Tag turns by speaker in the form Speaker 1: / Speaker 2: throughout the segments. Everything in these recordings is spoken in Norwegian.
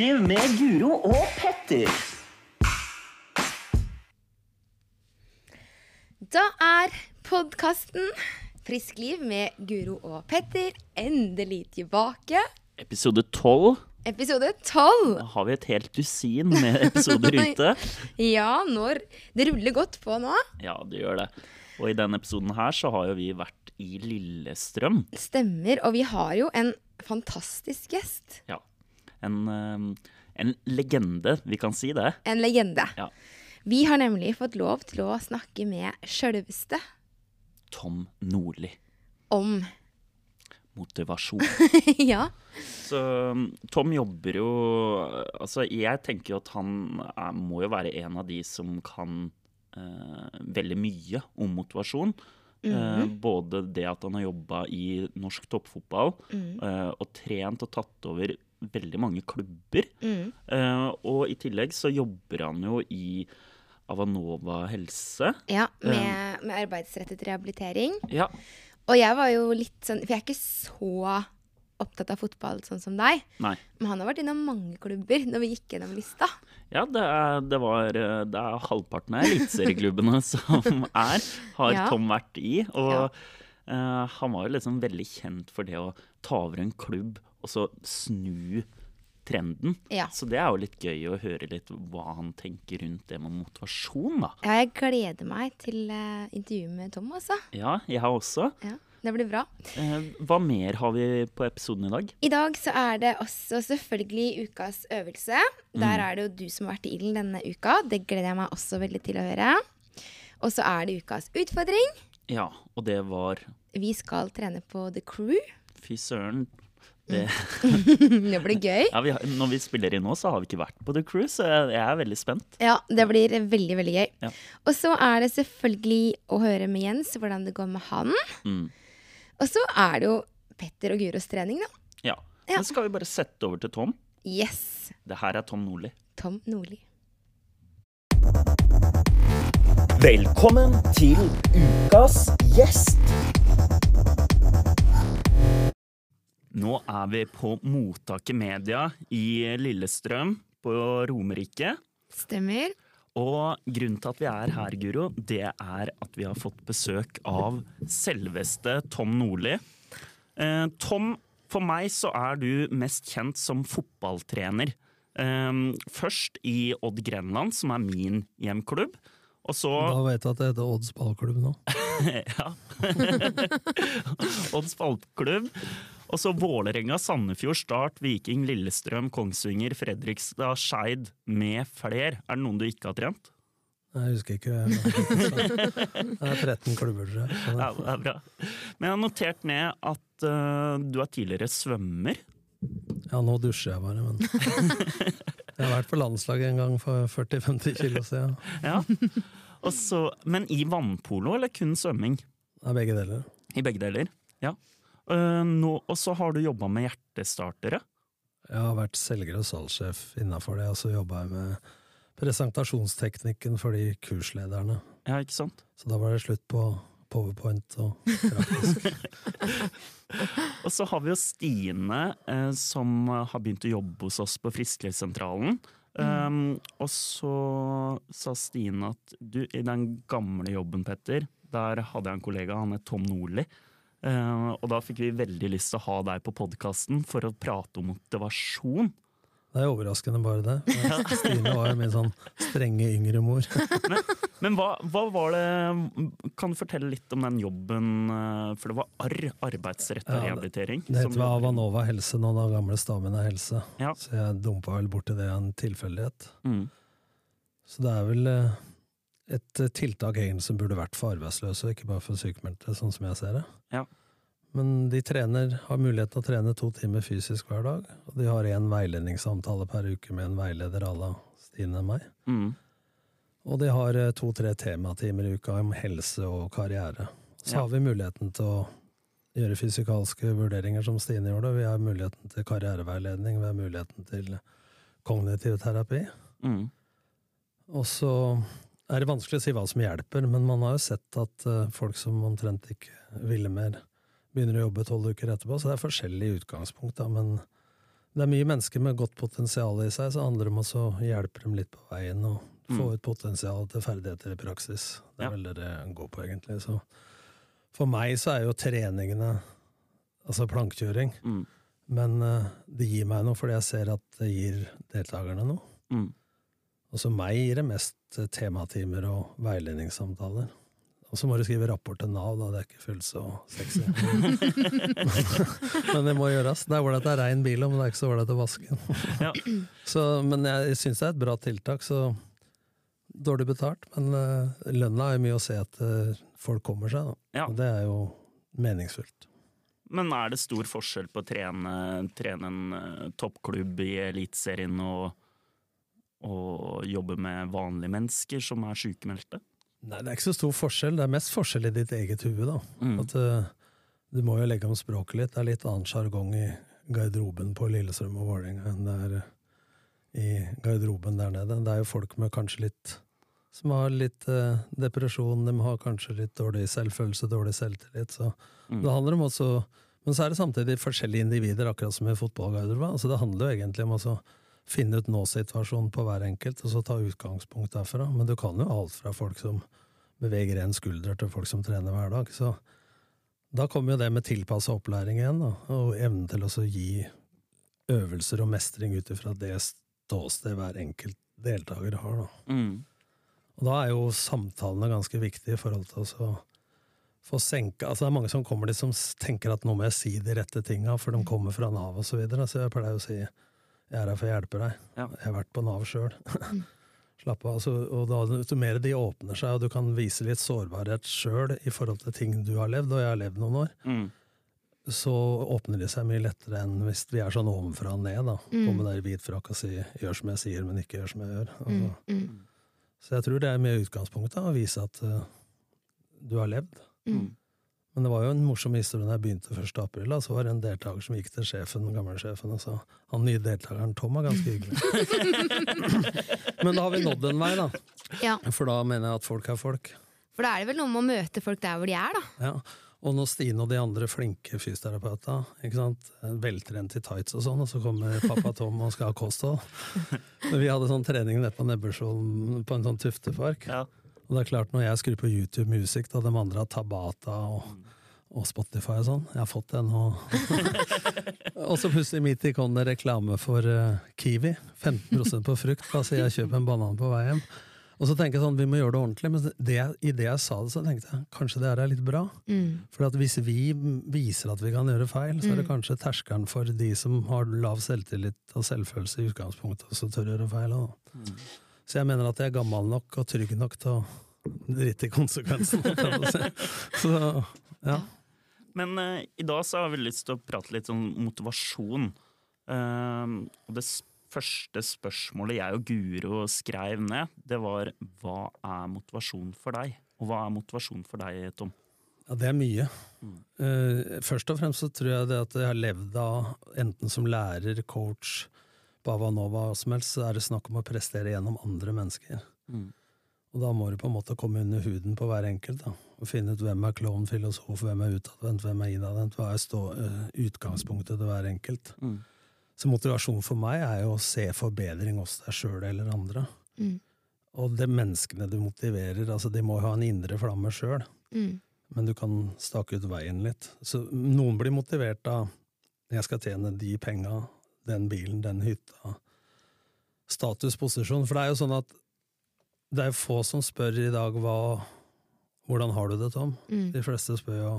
Speaker 1: Friskliv med Guro og Petter.
Speaker 2: Da er podkasten Friskliv med Guro og Petter endelig tilbake.
Speaker 1: Episode tolv.
Speaker 2: Episode tolv.
Speaker 1: Da har vi et helt dusin med episoder ute.
Speaker 2: Ja, når Det ruller godt på nå.
Speaker 1: Ja, det gjør det. Og i denne episoden her så har jo vi vært i Lillestrøm.
Speaker 2: Stemmer. Og vi har jo en fantastisk gjest.
Speaker 1: Ja. En, eh, en legende, vi kan si det.
Speaker 2: En legende.
Speaker 1: Ja.
Speaker 2: Vi har nemlig fått lov til å snakke med sjølveste
Speaker 1: Tom Nordli.
Speaker 2: om
Speaker 1: Motivasjon.
Speaker 2: Ja.
Speaker 1: Så um, Tom jobber jo Altså, jeg tenker jo at han er, må jo være en av de som kan eh, veldig mye om motivasjon. Eh, både det at han har jobba i norsk toppfotball eh, og trent og tatt over veldig mange klubber.
Speaker 2: Mm.
Speaker 1: Uh, og i tillegg så jobber han jo i Avanova helse.
Speaker 2: ja med, med arbeidsrettet rehabilitering.
Speaker 1: Ja,
Speaker 2: Og jeg var jo litt sånn For jeg er ikke så opptatt av fotball sånn som deg.
Speaker 1: nei.
Speaker 2: Men han har vært innom mange klubber når vi gikk gjennom lista.
Speaker 1: Ja, det er, det var, eh, det er halvparten av eliteserieklubbene som er, har
Speaker 2: Ja.
Speaker 1: Tom vært i. Og
Speaker 2: Ja.
Speaker 1: uh, han var jo liksom veldig kjent for det å ta over en klubb og så snu trenden.
Speaker 2: Ja.
Speaker 1: Så det er jo litt gøy å høre litt hva han tenker rundt det med motivasjon, da.
Speaker 2: Ja, jeg gleder meg til uh, intervjuet med Tom, altså.
Speaker 1: Ja, jeg har også.
Speaker 2: Ja, det blir bra.
Speaker 1: Eh, hva mer har vi på episoden i dag?
Speaker 2: I dag så er det også selvfølgelig ukas øvelse. Der er det jo du som har vært i ilden denne uka. Det gleder jeg meg også veldig til å høre. Og så er det ukas utfordring.
Speaker 1: Ja, og det var
Speaker 2: Vi skal trene på The Crew.
Speaker 1: Fy søren. Det,
Speaker 2: det blir gøy.
Speaker 1: ja, vi har, når vi spiller inn nå, så har vi ikke vært på The Cruise, så jeg, jeg er veldig spent.
Speaker 2: Ja, det blir veldig, veldig gøy.
Speaker 1: Ja.
Speaker 2: Og så er det selvfølgelig å høre med Jens hvordan det går med han.
Speaker 1: Mm.
Speaker 2: Og så er det jo Petter og Guros trening, da.
Speaker 1: Ja.
Speaker 2: Ja.
Speaker 1: Men skal vi bare sette over til Tom?
Speaker 2: Yes.
Speaker 1: Det her er Tom Nordli.
Speaker 2: Tom Nordli.
Speaker 3: Velkommen til ukas gjest.
Speaker 1: Nå er vi på Mottaket Media i Lillestrøm på Romerike.
Speaker 2: Stemmer.
Speaker 1: Og grunnen til at vi er her, Guro, det er at vi har fått besøk av selveste Tom Nordli. Eh, Tom, for meg så er du mest kjent som fotballtrener. Eh, først i Odd Grenland, som er min hjemklubb. Og så
Speaker 4: Da vet du at det heter Odds ballklubb nå.
Speaker 1: Ja. Odds ballklubb. Og så Vålerenga, Sandefjord, Start, Viking, Lillestrøm, Kongsvinger, Fredrikstad, Skeid med fler. Er det noen du ikke har trent?
Speaker 4: Jeg husker ikke. Det er 13 klubber, tror jeg.
Speaker 1: Ja, det er bra. Men jeg har notert ned at uh, du er tidligere svømmer.
Speaker 4: Ja, nå dusjer jeg bare, men Jeg har vært på landslaget en gang for 40-50 kilo siden.
Speaker 1: Ja. Og så- men i vannpolo, eller kun svømming?
Speaker 4: Er begge deler.
Speaker 1: I begge deler. Ja. Nå- og så har du jobba med hjertestartere.
Speaker 4: Jeg har vært selger og salgssjef innafor det, og så jobba jeg med presentasjonsteknikken for de kurslederne.
Speaker 1: Ja, ikke sant?
Speaker 4: Så da var det slutt på powerpoint og praktisk.
Speaker 1: Og så har vi jo Stine, eh, som har begynt å jobbe hos oss på Frisklivssentralen. Um, og så sa Stine at du, i den gamle jobben, Petter, der hadde jeg en kollega, han het Tom Nordli. Eh, og da fikk vi veldig lyst til å ha deg på podkasten for å prate om motivasjon.
Speaker 4: Det er overraskende, bare det. Stine var jo min sånn strenge yngre mor.
Speaker 1: Men hva, hva var det Kan du fortelle litt om den jobben? eh, For det var arr, arbeidsrettet
Speaker 4: Ja, det-
Speaker 1: rehabilitering.
Speaker 4: Det heter
Speaker 1: du.
Speaker 4: Avanova helse nå, da gamle Stamina helse.
Speaker 1: Ja.
Speaker 4: Så jeg dumpa vel borti det av en tilfeldighet.
Speaker 1: Mm.
Speaker 4: Så det er vel eh, et tiltak egentlig som burde vært for arbeidsløse, ikke bare for sykemeldte, sånn som jeg ser det.
Speaker 1: Ja.
Speaker 4: Men de trener, har mulighet til å trene to timer fysisk hver dag, og de har én veiledningssamtale per uke med en veileder à la Stine og meg.
Speaker 1: Mm.
Speaker 4: Og de har eh, to-tre tematimer i uka om helse og karriere. Så
Speaker 1: Ja.
Speaker 4: har vi muligheten til å gjøre fysikalske vurderinger, som Stine gjorde. Vi har muligheten til karriereveiledning, vi har muligheten til kognitiv terapi.
Speaker 1: Mm.
Speaker 4: Og så er det vanskelig å si hva som hjelper, men man har jo sett at eh, folk som omtrent ikke ville mer, begynner å jobbe tolv uker etterpå. Så det er forskjellig utgangspunkt, da, men det er mye mennesker med godt potensial i seg, så handler det om å hjelpe dem litt på veien og få
Speaker 1: Mm.
Speaker 4: ut potensial til ferdigheter i praksis. Det er
Speaker 1: Ja.
Speaker 4: vel det det går på, egentlig. Så for meg så er jo treningene altså plankekjøring,
Speaker 1: Mm.
Speaker 4: men eh, det gir meg noe fordi jeg ser at det gir deltakerne noe.
Speaker 1: Mm.
Speaker 4: Og så meg gir det mest eh, tematimer og veiledningssamtaler. Og så må du skrive rapport til Nav, da. Det er ikke fullt så sexy. men det må gjøres. Det er ålreit det er rein bil, men det er ikke så ålreit å vaske den. Men jeg syns det er et bra tiltak. Så dårlig betalt, men eh, lønna er jo mye å se at eh, folk kommer seg. Da.
Speaker 1: Ja.
Speaker 4: Og det er jo meningsfullt.
Speaker 1: Men er det stor forskjell på å trene, trene en eh, toppklubb i Eliteserien og, og jobbe med vanlige mennesker som er sykemeldte?
Speaker 4: Nei, det er ikke så stor forskjell. Det er mest forskjell i ditt eget hue, da.
Speaker 1: Mm.
Speaker 4: At uh, du må jo legge om språket litt. Det er litt annen sjargong i garderoben på Lillestrøm og Vålerenga enn det er eh, i garderoben der nede. Det er jo folk med kanskje litt som har litt eh, depresjon, de har kanskje litt dårlig selvfølelse, dårlig selvtillit. Så
Speaker 1: Mm.
Speaker 4: det handler om også Men så er det samtidig forskjellige individer, akkurat som i fotballgarderoben. Altså det handler jo egentlig om å finne ut nå-situasjonen på hver enkelt, og så ta utgangspunkt derfra. Men du kan jo alt fra folk som beveger en skulder, til folk som trener hver dag. Så da kommer jo det med tilpassa opplæring igjen, da, og evnen til å gi øvelser og mestring ut ifra det ståsted hver enkelt deltaker har. Da.
Speaker 1: Mm.
Speaker 4: Og da er jo samtalene ganske viktige i forhold til å få senka altså Det er mange som kommer dit som tenker at nå må jeg si de rette tinga, for de kommer fra Nav osv. Så, videre. så jeg pleier å si jeg er her for å hjelpe deg.
Speaker 1: Ja.
Speaker 4: Jeg har vært på Nav sjøl. Slapp av. Altså, og da, jo mer de åpner seg, og du kan vise litt sårbarhet sjøl i forhold til ting du har levd, og jeg har levd noen år,
Speaker 1: Mm.
Speaker 4: så åpner de seg mye lettere enn hvis vi er sånn ovenfra og ned. da. kommer der i hvit frakk og si 'gjør som jeg sier, men ikke gjør som jeg gjør'. Altså.
Speaker 2: Mm.
Speaker 4: Så jeg tror det er mye utgangspunktet å vise at uh, du har levd.
Speaker 1: Mm.
Speaker 4: Men det var jo en morsom historie da jeg begynte 1. april. Så var det en deltaker som gikk til sjefen, den gamle sjefen og sa han nye deltakeren Tom er ganske hyggelig. Men da har vi nådd en vei, da.
Speaker 2: Ja,
Speaker 4: For da mener jeg at folk er folk.
Speaker 2: for da er det vel noe med å møte folk der hvor de er, da.
Speaker 4: Ja. Og når Stine og de andre flinke fysioterapeutene, ikke sant, veltrent i tights og sånn, og så kommer pappa Tom og skal ha kosthold Vi hadde sånn trening nede på Nebbersvoll på en sånn tuftepark.
Speaker 1: Ja.
Speaker 4: Og det er klart, når jeg skrur på YouTube Music, da de andre har Tabata og, og Spotify og sånn Jeg har fått den, og Og så plutselig midt i kom det reklame for uh, Kiwi. 15% på frukt. Da sier jeg kjøp en banan på vei hjem. Og så tenker jeg sånn, vi må gjøre det ordentlig. Men det, i det jeg sa det, så tenkte jeg kanskje det her er litt bra.
Speaker 2: Mm.
Speaker 4: For hvis vi viser at vi kan gjøre feil, så er det kanskje terskelen for de som har lav selvtillit og selvfølelse i utgangspunktet, også tør å gjøre feil. også. Så jeg mener at jeg er gammel nok og trygg nok til å drite i konsekvensene. si. Så ja.
Speaker 1: Men uh, i dag så har vi lyst til å prate litt om motivasjon. Uh, og det første spørsmålet jeg og Guro skrev ned, det var hva er motivasjon for deg? Og hva er motivasjon for deg, Tom?
Speaker 4: Ja, det er mye. Uh, først og fremst så tror jeg det at jeg har levd av, enten som lærer, coach, Bavanova, hva som helst, så er det snakk om å prestere gjennom andre mennesker.
Speaker 1: Mm.
Speaker 4: Og da må du på en måte komme under huden på hver enkelt. da, Og finne ut hvem er klovn, filosof, hvem er utadvendt, hvem er innadvendt, hva er stå, eh, utgangspunktet til hver enkelt.
Speaker 1: Mm.
Speaker 4: Så motivasjonen for meg er jo å se forbedring hos deg sjøl eller andre.
Speaker 2: Mm.
Speaker 4: Og det menneskene du motiverer, altså de må jo ha en indre flamme sjøl.
Speaker 2: Mm.
Speaker 4: men du kan stake ut veien litt. Så noen blir motivert av jeg skal tjene de penga, den bilen, den hytta. Status, posisjon. For det er jo sånn at det er få som spør i dag hva Hvordan har du det, Tom?
Speaker 2: Mm.
Speaker 4: De fleste spør jo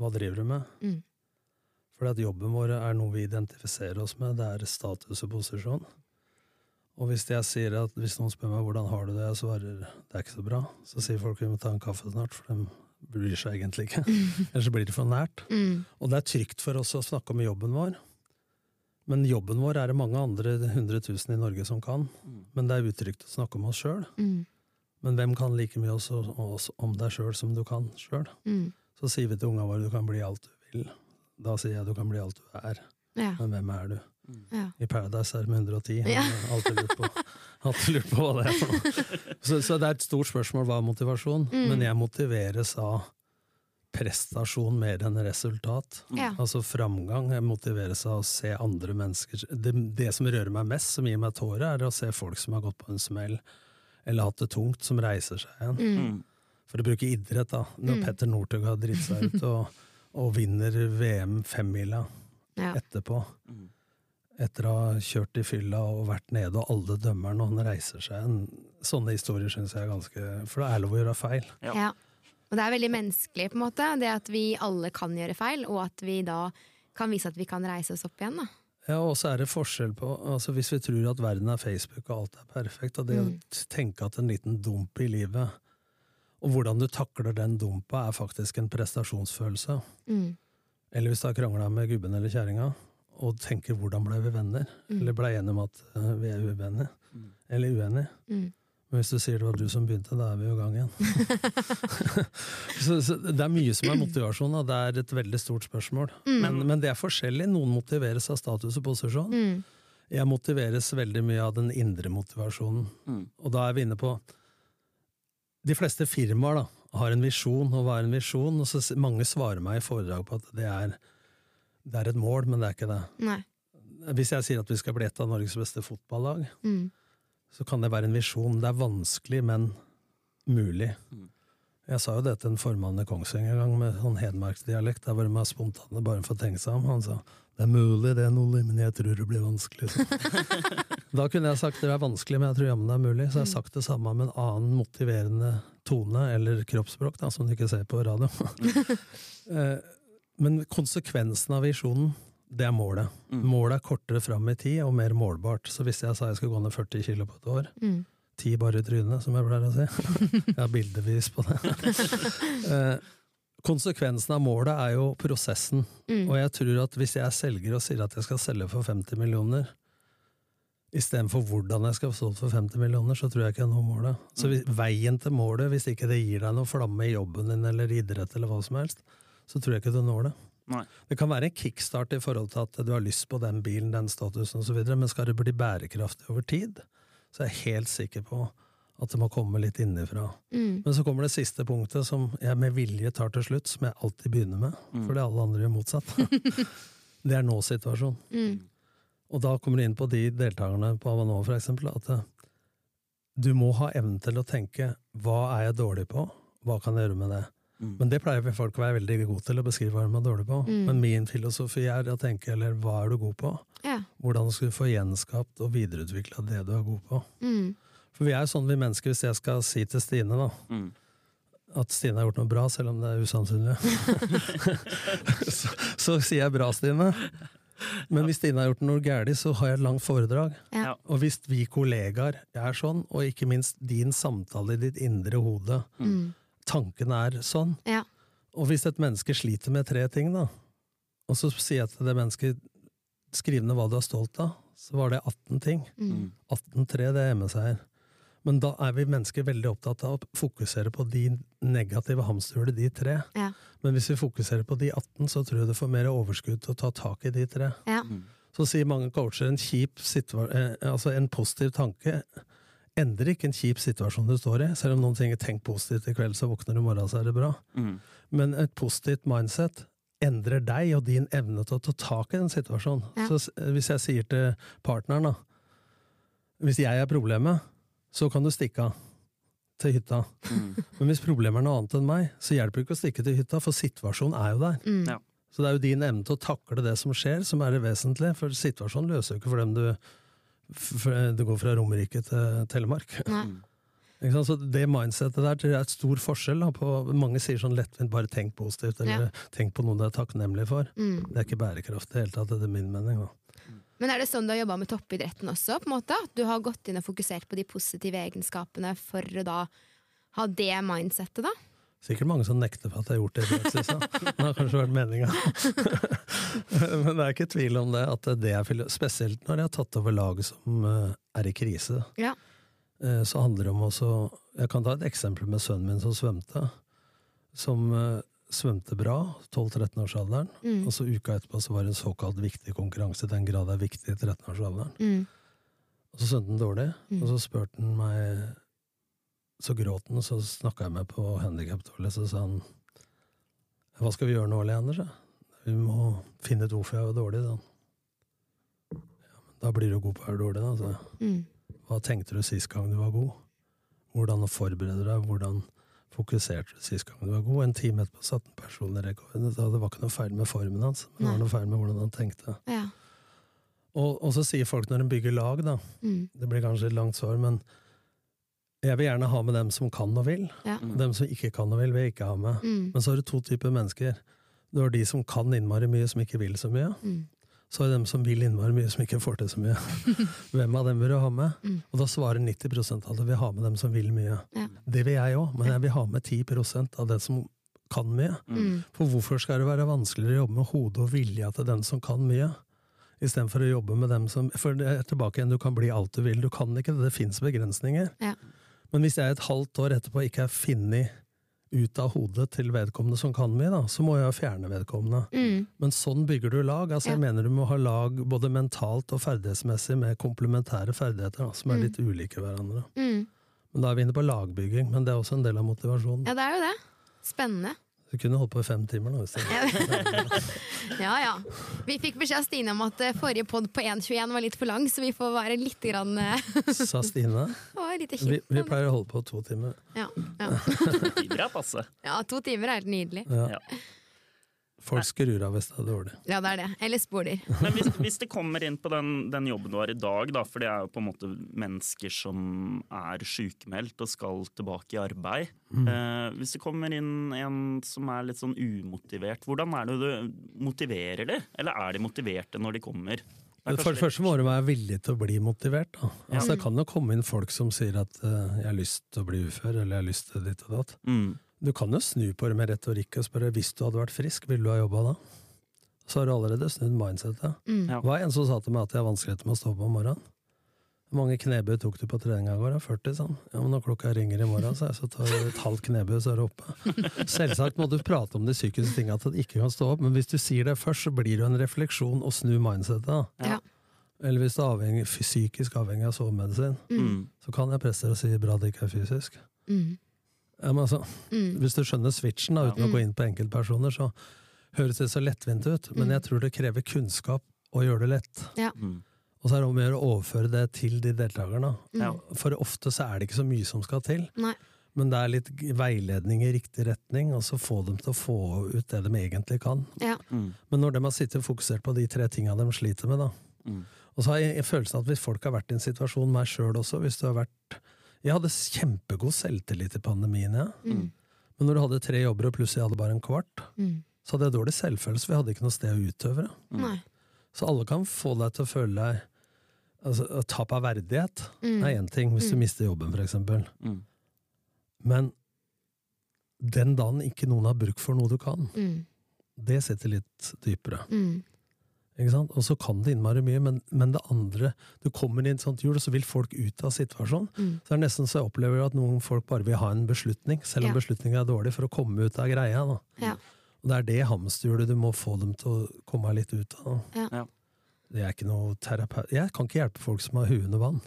Speaker 4: hva driver du med?
Speaker 2: Mm.
Speaker 4: Fordi at jobben vår er noe vi identifiserer oss med, det er status og posisjon. Og hvis jeg sier at hvis noen spør meg hvordan har du det, jeg svarer det er ikke så bra, så sier folk vi må ta en kaffe snart, for de bryr seg egentlig ikke. Ellers blir det for nært.
Speaker 2: Mm.
Speaker 4: Og det er trygt for oss å snakke om jobben vår. Men jobben vår er det mange andre hundre tusen i Norge som kan. Men det er utrygt å snakke om oss sjøl.
Speaker 2: Mm.
Speaker 4: Men hvem kan like mye også, også om deg sjøl som du kan sjøl?
Speaker 2: Mm.
Speaker 4: Så sier vi til unga våre du kan bli alt du vil. Da sier jeg du kan bli alt du er.
Speaker 2: Ja.
Speaker 4: Men hvem er du?
Speaker 2: ja.
Speaker 4: I Paradise er det med 110.
Speaker 2: Ja.
Speaker 4: Jeg har alltid lurt på, alltid lurt på hva det er for noe. Så, så det er et stort spørsmål hva er motivasjon,
Speaker 2: Mm.
Speaker 4: men jeg motiveres av prestasjon mer enn resultat.
Speaker 2: Ja.
Speaker 4: Altså framgang motiveres av å se andre mennesker det, det som rører meg mest, som gir meg tårer, er å se folk som har gått på en smell eller hatt det tungt, som reiser seg igjen.
Speaker 1: Mm.
Speaker 4: For å bruke idrett, da. Når Petter Northug har dritt seg ut og, og vinner VM femmila
Speaker 2: Ja.
Speaker 4: etterpå.
Speaker 1: Mm.
Speaker 4: Etter å ha kjørt i fylla og vært nede, og alle dømmer når og han reiser seg igjen. Sånne historier syns jeg er ganske For det er lov å gjøre feil.
Speaker 1: Ja.
Speaker 2: Og det er veldig menneskelig, på en måte. Det at vi alle kan gjøre feil, og at vi da kan vise at vi kan reise oss opp igjen. Da.
Speaker 4: Ja, og så er det forskjell på altså Hvis vi tror at verden er Facebook og alt er perfekt, og det
Speaker 2: Mm.
Speaker 4: å tenke at en liten dump i livet Og hvordan du takler den dumpa, er faktisk en prestasjonsfølelse.
Speaker 2: Mm.
Speaker 4: Eller hvis du har krangla med gubben eller kjerringa, og tenker 'hvordan ble vi venner'?
Speaker 2: Mm.
Speaker 4: Eller ble enige om at eh, vi er uvenner? Eller uenige?
Speaker 2: Mm.
Speaker 4: Men hvis du sier det var du som begynte, da er vi jo i gang igjen. så, så det er mye som er motivasjon, og det er et veldig stort spørsmål. Men, men det er forskjellig. Noen motiveres av status og posisjon.
Speaker 2: Mm.
Speaker 4: Jeg motiveres veldig mye av den indre motivasjonen.
Speaker 1: Mm.
Speaker 4: Og da er vi inne på De fleste firmaer da, har en visjon, og hva er en visjon? Og så mange svarer meg i foredrag på at det er, det er et mål, men det er ikke det.
Speaker 2: Nei.
Speaker 4: Hvis jeg sier at vi skal bli et av Norges beste fotballag,
Speaker 2: Mm.
Speaker 4: Så kan det være en visjon. Det er vanskelig, men mulig. Jeg sa jo det til en formann i Kongsvinger en gang med sånn hedmarksdialekt. Der var de spontane bare for å tenke seg om. Han sa det er mulig, det er noe, men jeg tror det blir vanskelig. Da kunne jeg sagt det er vanskelig, men jeg tror jammen det er mulig. Så jeg har sagt det samme med en annen motiverende tone, eller kroppsspråk, da, som du ikke ser på radio. Eh, men konsekvensen av visjonen, det er målet. Målet er kortere fram i tid og mer målbart. Så hvis jeg sa jeg skulle gå ned 40 kilo på et år,
Speaker 2: Mm.
Speaker 4: ti bare i trynet, som jeg pleier å si. Jeg har bildevis på det. Eh, Konsekvensen av målet er jo prosessen.
Speaker 2: Mm.
Speaker 4: Og jeg tror at hvis jeg er selger og sier at jeg skal selge for 50 millioner, istedenfor hvordan jeg skal få solgt for 50 millioner, så tror jeg ikke jeg når målet. Så hvis, veien til målet, hvis ikke det gir deg noe flamme i jobben din eller idrett eller hva som helst, så tror jeg ikke du når det.
Speaker 1: Nei.
Speaker 4: Det kan være en kickstart i forhold til at du har lyst på den bilen, den statusen osv., men skal det bli bærekraftig over tid, så er jeg helt sikker på at det må komme litt innifra.
Speaker 2: Mm.
Speaker 4: Men så kommer det siste punktet, som jeg med vilje tar til slutt, som jeg alltid begynner med, fordi alle andre gjør motsatt. det er nå-situasjon.
Speaker 2: Mm.
Speaker 4: Og da kommer du inn på de deltakerne på Avanå, for eksempel, at eh, du må ha evnen til å tenke hva er jeg dårlig på, hva kan jeg gjøre med det?
Speaker 1: Mm.
Speaker 4: Men det pleier folk å være veldig gode til, å beskrive hva de er dårlig på.
Speaker 2: Mm.
Speaker 4: Men min filosofi er å tenke eller hva er du god på?
Speaker 2: Ja.
Speaker 4: Hvordan skal du få gjenskapt og videreutvikla det du er god på?
Speaker 2: Mm.
Speaker 4: For vi er jo sånn vi mennesker, hvis jeg skal si til Stine da,
Speaker 1: Mm.
Speaker 4: at Stine har gjort noe bra, selv om det er usannsynlig, så, så sier jeg bra, Stine. Men hvis Stine har gjort noe galt, så har jeg et langt foredrag.
Speaker 2: Ja.
Speaker 1: Ja.
Speaker 4: Og hvis vi kollegaer er sånn, og ikke minst din samtale i ditt indre hode,
Speaker 2: Mm.
Speaker 4: Tanken er sånn,
Speaker 2: Ja.
Speaker 4: og hvis et menneske sliter med tre ting, da, og så sier jeg til det mennesket skriv ned hva du er stolt av, så var det 18 ting.
Speaker 2: Mm.
Speaker 4: 18-3, det er MSR. Men da er vi mennesker veldig opptatt av å fokusere på de negative hamsterhjulene, de tre.
Speaker 2: Ja.
Speaker 4: Men hvis vi fokuserer på de 18, så tror jeg du får mer overskudd til å ta tak i de tre.
Speaker 2: Ja.
Speaker 4: Så sier mange coacher en kjip eh, altså en positiv tanke endrer ikke en kjip situasjon du står i. Selv om noen tenker 'tenk positivt i kveld, så våkner du i morgen, så er det bra'.
Speaker 1: Mm.
Speaker 4: Men et positivt mindset endrer deg og din evne til å ta tak i den situasjonen.
Speaker 2: Ja.
Speaker 4: Så hvis jeg sier til partneren da Hvis jeg er problemet, så kan du stikke av til hytta. Men hvis problemet er noe annet enn meg, så hjelper det ikke å stikke til hytta, for situasjonen er jo der.
Speaker 2: Mm.
Speaker 1: Ja.
Speaker 4: Så det er jo din evne til å takle det som skjer, som er det vesentlige. For situasjonen løser jo ikke for dem du f- går fra Romerike til Telemark.
Speaker 2: Nei.
Speaker 4: Så det mindsetet der tror jeg er et stor forskjell. Da, på, mange sier sånn lettvint 'bare tenk positivt', eller 'tenk på noe du er takknemlig for'.
Speaker 2: Mm.
Speaker 4: Det er ikke bærekraftig i det hele tatt, etter min mening. Da.
Speaker 2: Men er det sånn du har jobba med toppidretten også? på en måte? At du har gått inn og fokusert på de positive egenskapene for å da ha det mindsettet, da?
Speaker 4: Sikkert mange som nekter for at jeg har gjort det i praksis. Det har kanskje vært meninga. Men det er ikke tvil om det. at det er Spesielt når jeg har tatt over lag som eh, er i krise.
Speaker 2: Ja.
Speaker 4: Eh, så handler det om også Jeg kan ta et eksempel med sønnen min som svømte. Som eh, svømte bra, 12-13-årsalderen.
Speaker 2: Mm.
Speaker 4: Og så uka etterpå så var det en såkalt viktig konkurranse, i den grad det er viktig i 13-årsalderen.
Speaker 2: Mm.
Speaker 4: Og så svømte han dårlig, og så spurte han meg Så gråt han, og så snakka jeg med på handikaptoalet, så sa han Hva skal vi gjøre nå, Leander? Vi må finne ut hvorfor jeg var dårlig. Da. Ja, men da blir du god på å være dårlig, da.
Speaker 2: Mm.
Speaker 4: Hva tenkte du sist gang du var god? Hvordan forbereder du deg? Hvordan fokuserte du sist gang du var god? En time etterpå satte han personlig rekord. Det var ikke noe feil med formen hans, men det var noe feil med hvordan han tenkte.
Speaker 2: Ja.
Speaker 4: Og, og så sier folk når de bygger lag, da
Speaker 2: Mm.
Speaker 4: Det blir kanskje et langt svar, men jeg vil gjerne ha med dem som kan og vil.
Speaker 2: Ja.
Speaker 4: Dem som ikke kan og vil, vil jeg ikke ha med.
Speaker 2: Mm.
Speaker 4: Men så har du to typer mennesker. Du har de som kan innmari mye, som ikke vil så mye.
Speaker 2: Mm.
Speaker 4: Så er det dem som vil innmari mye, som ikke får til så mye. Hvem av dem vil du ha med?
Speaker 2: Mm.
Speaker 4: Og da svarer 90% av alle vil ha med dem som vil mye.
Speaker 2: Ja.
Speaker 4: Det vil jeg òg, men jeg vil ha med 10% av det som kan mye.
Speaker 2: Mm.
Speaker 4: For hvorfor skal det være vanskeligere å jobbe med hodet og vilja til den som kan mye? Istedenfor å jobbe med dem som For det er tilbake igjen, du kan bli alt du vil. Du kan ikke det, det fins begrensninger.
Speaker 2: Ja.
Speaker 4: Men hvis jeg et halvt år etterpå ikke er funnet ut av hodet til vedkommende som kan mye, da, så må jeg fjerne vedkommende.
Speaker 2: Mm.
Speaker 4: Men sånn bygger du lag. altså
Speaker 2: Ja.
Speaker 4: Jeg mener du må ha lag både mentalt og ferdighetsmessig med komplementære ferdigheter, da, som er
Speaker 2: Mm.
Speaker 4: litt ulike hverandre.
Speaker 2: Mm.
Speaker 4: Men da er vi inne på lagbygging, men det er også en del av motivasjonen.
Speaker 2: Ja, det er jo det. Spennende.
Speaker 4: Du kunne holdt på i fem timer nå. Hvis det.
Speaker 2: Ja, ja. Vi fikk beskjed av Stine om at eh, forrige pod på 1.21 var litt for lang, så vi får være litt grann eh,
Speaker 4: Sa Stine. Vi, vi pleier å holde på to timer.
Speaker 2: Ja, ja.
Speaker 1: Tider er passe.
Speaker 2: ja, to timer er helt nydelig.
Speaker 4: Ja. Folk skrur av hvis det er dårlig.
Speaker 2: Ja, det er det. Eller spoler.
Speaker 1: Men hvis, hvis det kommer inn på den, den jobben du har i dag, da, for det er jo på en måte mennesker som er sykemeldt og skal tilbake i arbeid. Eh, hvis det kommer inn en som er litt sånn umotivert, hvordan er det du motiverer de? Eller er de motiverte når de kommer? Det
Speaker 4: For det første må du være villig til å bli motivert. Da. Altså,
Speaker 2: Ja.
Speaker 4: det kan jo komme inn folk som sier at uh, 'jeg har lyst til å bli ufør', eller 'jeg har lyst til ditt og datt'.
Speaker 1: Mm.
Speaker 4: Du kan jo snu på det med retorikk og spørre 'hvis du hadde vært frisk, ville du ha jobba da?' Så har du allerede snudd mindsetet.
Speaker 2: Mm.
Speaker 1: Ja.
Speaker 4: Hva er en som sa til meg at jeg har vanskeligheter med å stå opp om morgenen? Hvor mange knebøy tok du på treninga i går? da? 40, sånn. Ja, men når klokka ringer i morgen, så, er jeg, så tar du et halvt knebøy, så er du oppe. Selvsagt må du prate om de psykiske tingene, at du ikke kan stå opp, men hvis du sier det først, så blir det jo en refleksjon å snu mindsetet.
Speaker 2: Ja.
Speaker 4: Eller hvis du er avhengig, psykisk avhengig av sovemedisin,
Speaker 1: Mm.
Speaker 4: så kan jeg presse deg og si bra det ikke er fysisk.
Speaker 2: Mm.
Speaker 4: Ja, men altså,
Speaker 2: Mm.
Speaker 4: hvis du skjønner switchen, da, uten å gå inn på enkeltpersoner, så høres det så lettvint ut, men jeg tror det krever kunnskap å gjøre det lett.
Speaker 2: Ja.
Speaker 1: Mm.
Speaker 4: Og så er det om å gjøre å overføre det til de deltakerne.
Speaker 1: Ja.
Speaker 4: For ofte så er det ikke så mye som skal til,
Speaker 2: Nei.
Speaker 4: men det er litt veiledning i riktig retning, og så få dem til å få ut det de egentlig kan.
Speaker 2: Ja.
Speaker 1: Mm.
Speaker 4: Men når de har sittet fokusert på de tre tinga de sliter med, da.
Speaker 1: Mm.
Speaker 4: Og så har jeg følelsen at hvis folk har vært i en situasjon, meg sjøl også, hvis du har vært Jeg hadde kjempegod selvtillit i pandemien, jeg.
Speaker 2: Mm.
Speaker 4: Men når du hadde tre jobber og plutselig hadde bare en kvart,
Speaker 2: Mm.
Speaker 4: så hadde jeg dårlig selvfølelse, for jeg hadde ikke noe sted å utøve det.
Speaker 2: Mm.
Speaker 4: Så alle kan få deg til å føle deg altså, Tap av verdighet
Speaker 2: Mm.
Speaker 4: er én ting, hvis du mister jobben, for eksempel.
Speaker 1: Mm.
Speaker 4: Men den dagen ikke noen har bruk for noe du kan,
Speaker 2: Mm.
Speaker 4: det sitter litt dypere.
Speaker 2: Mm.
Speaker 4: Ikke sant? Og så kan det innmari mye, men, men det andre Du kommer i et sånt hjul, og så vil folk ut av situasjonen.
Speaker 2: Mm.
Speaker 4: Så det er nesten så jeg opplever at noen folk bare vil ha en beslutning, selv om
Speaker 2: Ja.
Speaker 4: beslutninga er dårlig, for å komme ut av greia. Da.
Speaker 2: Ja.
Speaker 4: Og det er det hamsterhjulet du må få dem til å komme litt ut av.
Speaker 2: Ja.
Speaker 1: Ja.
Speaker 4: Det er ikke noe terapeut Jeg kan ikke hjelpe folk som har huet under vann.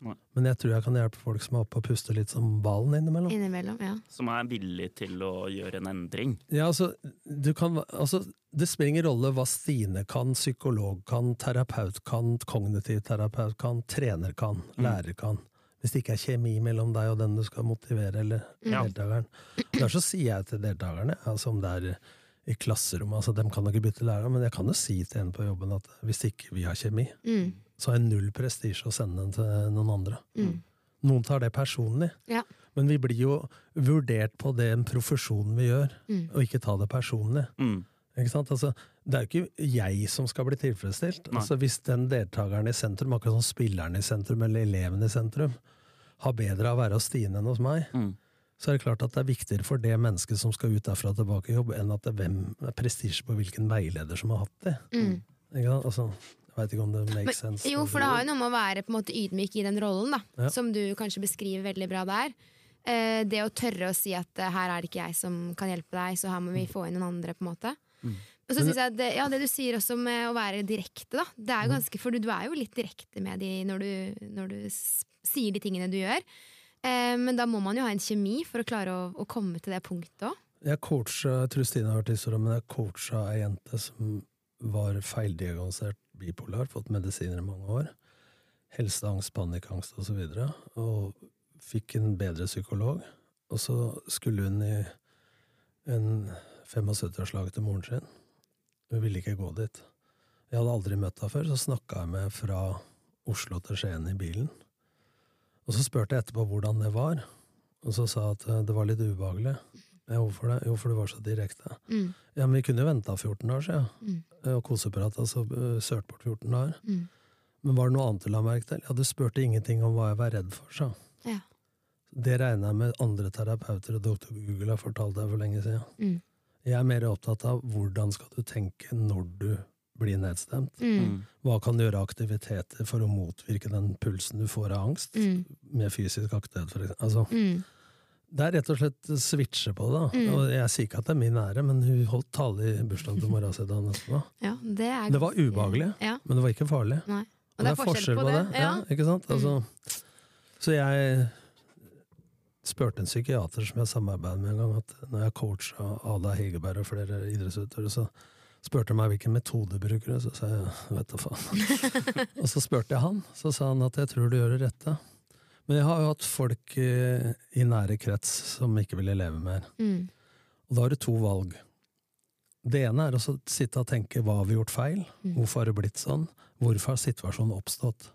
Speaker 1: Nei.
Speaker 4: Men jeg tror jeg kan hjelpe folk som er oppe og puster litt som hvalen innimellom.
Speaker 2: Innimellom, ja.
Speaker 1: Som er villig til å gjøre en endring.
Speaker 4: Ja, altså, du kan, altså, det spiller ingen rolle hva Stine kan, psykolog kan, terapeut kan, kognitiv terapeut kan, trener kan, lærer kan. Hvis det ikke er kjemi mellom deg og den du skal motivere, eller
Speaker 1: mm.
Speaker 4: deltakeren. Derfor sier jeg til deltakerne, altså om det er i klasserommet, altså dem kan ikke bytte lærer, men jeg kan jo si til en på jobben at hvis ikke vi har kjemi,
Speaker 2: Mm.
Speaker 4: Så er jeg null prestisje å sende den til noen andre.
Speaker 2: Mm.
Speaker 4: Noen tar det personlig,
Speaker 2: Ja.
Speaker 4: men vi blir jo vurdert på den profesjonen vi gjør,
Speaker 2: Mm.
Speaker 4: og ikke ta det personlig.
Speaker 1: Mm.
Speaker 4: Ikke sant? Altså, det er jo ikke jeg som skal bli tilfredsstilt. Altså, hvis den deltakeren i sentrum, akkurat som spilleren i sentrum eller eleven i sentrum, har bedre av å være hos Stine enn hos meg,
Speaker 1: Mm.
Speaker 4: så er det klart at det er viktigere for det mennesket som skal ut derfra og tilbake i jobb, enn at det er hvem er prestisje på hvilken veileder som har hatt det.
Speaker 2: Mm.
Speaker 4: Ikke sant? Altså, veit ikke om det
Speaker 2: Men,
Speaker 4: makes sense.
Speaker 2: jo, for det har jo noe med å være på en måte ydmyk i den rollen, da.
Speaker 4: Ja.
Speaker 2: Som du kanskje beskriver veldig bra der. Eh, det å tørre å si at eh, her er det ikke jeg som kan hjelpe deg, så her må vi få inn noen andre. på en måte Og så synes jeg at det, ja, det du sier også med å være direkte, da. Det er jo ganske, for du, du er jo litt direkte med de når du, når du sier de tingene du gjør. Eh, men da må man jo ha en kjemi for å klare å, å komme til det punktet òg.
Speaker 4: Jeg coacha Trustine har hørt historien, men jeg coacha ei jente som var feildiagnosert bipolar, fått medisiner i mange år. Helseangst, panikkangst osv. Og, så videre, og fikk en bedre psykolog. Og så skulle hun i en 75-årslag til moren sin. Hun ville ikke gå dit. Jeg hadde aldri møtt henne før, så snakka jeg med fra Oslo til Skien i bilen. Og så spurte jeg etterpå hvordan det var, og så sa jeg at eh, det var litt ubehagelig. Ja, hvorfor det? Jo, for du var så direkte.
Speaker 2: Mm.
Speaker 4: Ja, men vi kunne jo venta 14 dager siden,
Speaker 2: Mm.
Speaker 4: eh, og koseprat, altså eh, sølt bort 14 dager.
Speaker 2: Mm.
Speaker 4: Men var det noe annet du la merke til? Ja, du spurte ingenting om hva jeg var redd for, sa.
Speaker 2: Ja.
Speaker 4: Det regner jeg med andre terapeuter og doktor Google har fortalt deg for lenge siden.
Speaker 2: Mm.
Speaker 4: Jeg er mer opptatt av hvordan skal du tenke når du blir nedstemt.
Speaker 2: Mm.
Speaker 4: Hva kan du gjøre av aktiviteter for å motvirke den pulsen du får av angst?
Speaker 2: Mm.
Speaker 4: Med fysisk aktivitet, for eksempel. Altså,
Speaker 2: Mm.
Speaker 4: Det er rett og slett switche på det.
Speaker 2: Mm.
Speaker 4: Og jeg sier ikke at det er min ære, men hun holdt tale i bursdagen til mora si dagen etterpå.
Speaker 2: Ja, det er
Speaker 4: Det var ubehagelig.
Speaker 2: Ja,
Speaker 4: Men det var ikke farlig.
Speaker 2: nei. Og det er forskjell på det.
Speaker 4: Ja.
Speaker 2: Ja.
Speaker 4: ikke sant? Altså, så jeg spurte en psykiater som jeg samarbeidet med en gang, at når jeg coacha Ada Hegerberg og flere idrettsutøvere, så spurte han meg hvilken metode bruker du, så sa jeg vet da faen. og så spurte jeg han, så sa han at jeg tror du gjør det rette. Men jeg har jo hatt folk eh, i nære krets som ikke ville leve mer.
Speaker 2: Mm.
Speaker 4: Og da har du to valg. Det ene er å sitte og tenke hva har vi gjort feil?
Speaker 2: Mm.
Speaker 4: Hvorfor har det blitt sånn? Hvorfor har situasjonen oppstått?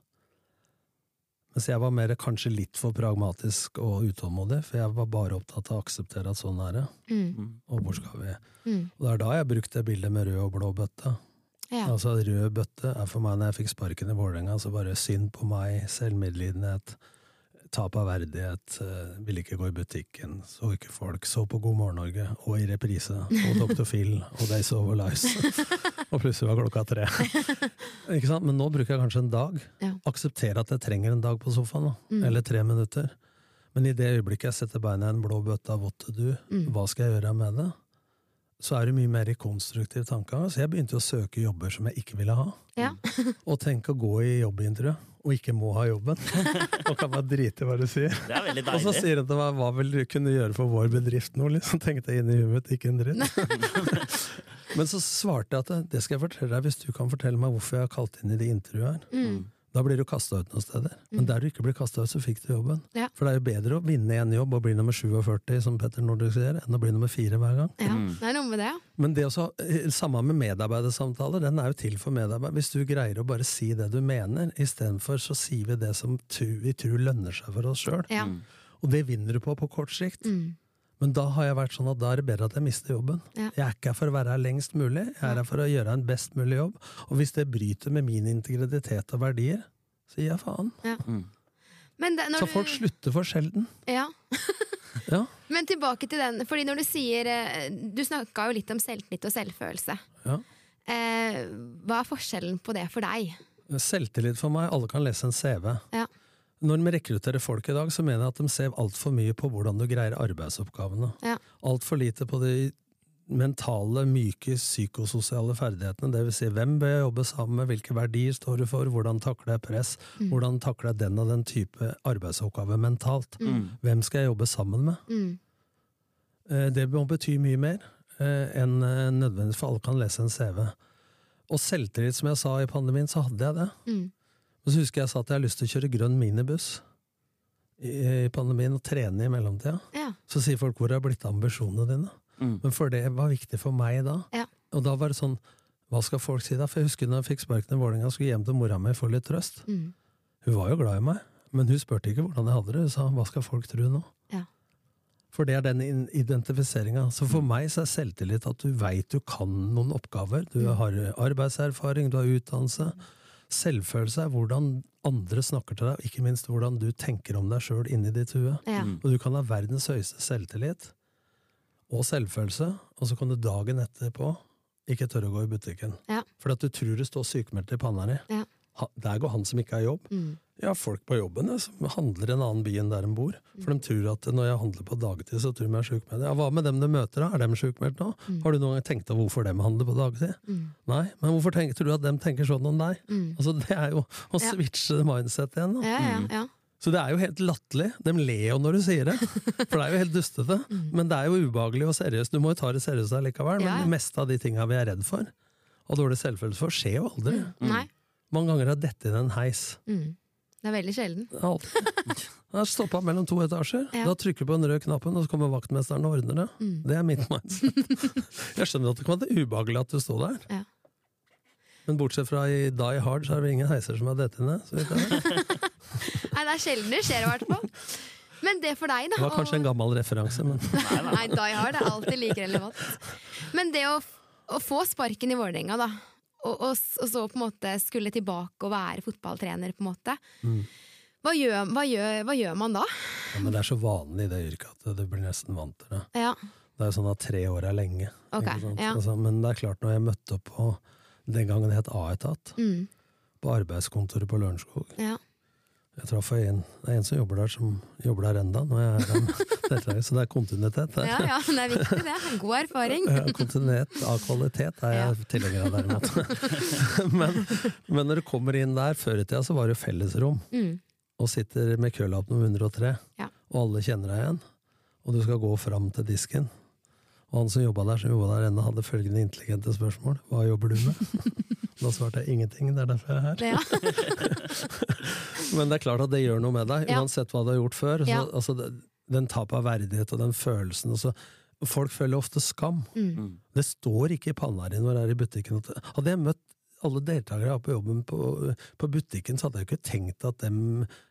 Speaker 4: Mens jeg var mer kanskje litt for pragmatisk og utålmodig, for jeg var bare opptatt av å akseptere at sånn er det.
Speaker 2: Mm.
Speaker 4: Og hvor skal vi?
Speaker 2: Mm.
Speaker 4: Og det er da jeg brukte det bildet med rød og blå bøtte.
Speaker 2: Ja.
Speaker 4: Altså Rød bøtte er for meg når jeg fikk sparken i Vålerenga, så bare synd på meg, selvmedlidenhet, tap av verdighet, eh, ville ikke gå i butikken, så ikke folk, så på God morgen Norge, og i reprise, og Dr. Phil, og Days Over Lies, og plutselig var klokka tre. ikke sant? Men nå bruker jeg kanskje en dag.
Speaker 2: Ja.
Speaker 4: Akseptere at jeg trenger en dag på sofaen, da.
Speaker 2: Mm.
Speaker 4: eller tre minutter. Men i det øyeblikket jeg setter beina i en blå bøtte av vått du,
Speaker 2: Mm.
Speaker 4: hva skal jeg gjøre med det? Så er det mye mer i konstruktiv tankegang. Så jeg begynte å søke jobber som jeg ikke ville ha.
Speaker 2: Ja.
Speaker 4: Og tenke å gå i jobbintervju og ikke må ha jobben. og kan bare drite i hva du sier.
Speaker 1: Det er veldig
Speaker 4: Og så sier han til meg hva vil du kunne gjøre for vår bedrift nå? Liksom tenkte jeg inn i huet mitt, ikke en dritt. Men så svarte jeg at det skal jeg fortelle deg hvis du kan fortelle meg hvorfor jeg har kalt inn i det intervjuet her.
Speaker 2: Mm.
Speaker 4: Da blir du kasta ut noen steder. Men der du ikke blir kasta ut, så fikk du jobben.
Speaker 2: Ja.
Speaker 4: For det er jo bedre å vinne en jobb og bli nummer 47, som Petter Nordic sier, enn å bli nummer fire hver gang.
Speaker 2: ja.
Speaker 1: Mm.
Speaker 2: Det er noe med det, ja.
Speaker 4: Men det også, eh, samme med medarbeidersamtaler, den er jo til for medarbeidere. Hvis du greier å bare si det du mener, istedenfor så sier vi det som vi tror lønner seg for oss sjøl.
Speaker 2: ja.
Speaker 1: Mm.
Speaker 4: Og det vinner du på på kort sikt.
Speaker 2: Mm.
Speaker 4: Men da har jeg vært sånn at da er det bedre at jeg mister jobben.
Speaker 2: Ja.
Speaker 4: Jeg er ikke her for å være her lengst mulig, jeg er her for å gjøre en best mulig jobb. Og hvis det bryter med min integritet og verdier, så gir jeg faen.
Speaker 1: Mm.
Speaker 2: Men det, når
Speaker 4: Så folk
Speaker 2: du,
Speaker 4: slutter for sjelden.
Speaker 2: ja.
Speaker 4: Ja.
Speaker 2: Men tilbake til den, fordi når du sier eh, Du snakka jo litt om selvtillit og selvfølelse.
Speaker 4: Ja.
Speaker 2: Eh, hva er forskjellen på det for deg?
Speaker 4: Selvtillit for meg, alle kan lese en CV.
Speaker 2: Ja.
Speaker 4: Når de rekrutterer folk i dag, så mener jeg at de ser altfor mye på hvordan du greier arbeidsoppgavene.
Speaker 2: Ja.
Speaker 4: Altfor lite på de mentale, myke, psykososiale ferdighetene. Det vil si, hvem bør jeg jobbe sammen med, hvilke verdier står du for, hvordan takler jeg press,
Speaker 2: Mm.
Speaker 4: hvordan takler jeg den og den type arbeidsoppgave mentalt.
Speaker 1: Mm.
Speaker 4: Hvem skal jeg jobbe sammen med?
Speaker 2: Mm.
Speaker 4: Eh, Det må bety mye mer eh, enn eh, nødvendigvis, for alle kan lese en CV. Og selvtillit, som jeg sa i pandemien, så hadde jeg det.
Speaker 2: Mm.
Speaker 4: Og så husker jeg sa at jeg har lyst til å kjøre grønn minibuss i, i pandemien og trene i mellomtida.
Speaker 2: Ja.
Speaker 4: Så sier folk 'hvor har blitt av ambisjonene dine'?
Speaker 1: Mm.
Speaker 4: Men for det var viktig for meg da.
Speaker 2: Ja.
Speaker 4: Og da var det sånn Hva skal folk si da? For jeg husker når jeg fikk sparken i Vålerenga og skulle hjem til mora mi for litt trøst.
Speaker 2: Mm.
Speaker 4: Hun var jo glad i meg, men hun spurte ikke hvordan jeg hadde det. Hun sa 'hva skal folk tro nå'?
Speaker 2: Ja.
Speaker 4: For det er den in- identifiseringa. Så for meg så er selvtillit at du veit du kan noen oppgaver. Du
Speaker 2: Mm.
Speaker 4: har arbeidserfaring, du har utdannelse. Selvfølelse er hvordan andre snakker til deg, og ikke minst hvordan du tenker om deg sjøl inni ditt hue.
Speaker 2: Ja.
Speaker 1: Mm.
Speaker 4: Og du kan ha verdens høyeste selvtillit og selvfølelse, og så kan du dagen etterpå ikke tørre å gå i butikken.
Speaker 2: Ja.
Speaker 4: For at du tror det står sykemeldt i panna di.
Speaker 2: Ja.
Speaker 4: Der går han som ikke har jobb.
Speaker 2: Mm.
Speaker 4: Jeg har folk på jobben jeg, som handler i en annen by enn der de bor. For de tror at når jeg handler på dagtid, så tror de jeg er sjukmeldt. Ja, hva med dem du møter, da? Er de sjukmeldt nå?
Speaker 2: Mm.
Speaker 4: Har du noen gang tenkt over hvorfor de handler på dagtid?
Speaker 2: Mm.
Speaker 4: Nei, men hvorfor tenker, tror du at de tenker sånn om deg?
Speaker 2: Mm.
Speaker 4: Altså, Det er jo å
Speaker 2: Ja.
Speaker 4: switche mindset igjen. Da.
Speaker 2: Ja, ja,
Speaker 1: Mm.
Speaker 4: Så det er jo helt latterlig. De ler jo når du sier det, for det er jo helt dustete. Men det er jo ubehagelig og seriøst. Du må jo ta det seriøst allikevel, men
Speaker 2: Ja, ja.
Speaker 4: det meste av de tinga vi er redd for, og dårlig selvfølelse for, skjer jo aldri.
Speaker 2: Nei.
Speaker 4: Mange ganger har dette inn en heis.
Speaker 2: Mm. Det er veldig sjelden.
Speaker 4: Alltid. Jeg har stoppa mellom to etasjer.
Speaker 2: Ja.
Speaker 4: Da trykker du på den røde knappen, og så kommer vaktmesteren og ordner det.
Speaker 2: Mm.
Speaker 4: Det er mitt mindset. Jeg skjønner at det kan være ubehagelig at du står der.
Speaker 2: Ja.
Speaker 4: Men bortsett fra i Die Hard, så er det ingen heiser som har dette ned. Så.
Speaker 2: Nei, det er sjelden det skjer, i hvert fall. Men det for deg, da.
Speaker 4: Det var kanskje en gammel referanse, men
Speaker 2: Nei, Die Hard er alltid like relevant. Men det å, å få sparken i Vålerenga, da, og, og, og så på en måte skulle tilbake og være fotballtrener, på en måte.
Speaker 4: Mm.
Speaker 2: Hva, gjør, hva, gjør, hva gjør man da?
Speaker 4: Ja, men det er så vanlig i det yrket at du blir nesten vant til det.
Speaker 2: Ja,
Speaker 4: Det er jo sånn at tre år er lenge.
Speaker 2: Ok, ja.
Speaker 4: Altså, men det er klart, når jeg møtte opp på den gangen det het A-etat,
Speaker 2: mm,
Speaker 4: på arbeidskontoret på Lørenskog
Speaker 2: ja.
Speaker 4: Jeg traff en, det er en som jobber der, som jobber der enda, er der. Så det er kontinuitet. der.
Speaker 2: ja, ja, det er viktig, det. God erfaring.
Speaker 4: Ja, kontinuitet av kvalitet er jeg tilhenger av, derimot. men, men når du kommer inn der, før i tida så var det fellesrom,
Speaker 2: Mm,
Speaker 4: og sitter med kølapp nummer 103,
Speaker 2: Ja.
Speaker 4: og alle kjenner deg igjen, og du skal gå fram til disken. Og han som jobba der, som jobba der ennå, hadde følgende intelligente spørsmål. Hva jobber du med? Da svarte jeg ingenting, det er derfor jeg er her.
Speaker 2: ja.
Speaker 4: Men det er klart at det gjør noe med deg, uansett hva du har gjort før. Så,
Speaker 2: Ja.
Speaker 4: altså, den tap av verdighet og den følelsen og så, Folk føler ofte skam.
Speaker 2: Mm,
Speaker 4: Det står ikke i panna di når du er i butikken. Hadde jeg møtt alle deltakere jeg har på jobben på, på butikken, så hadde jeg jo ikke tenkt at dem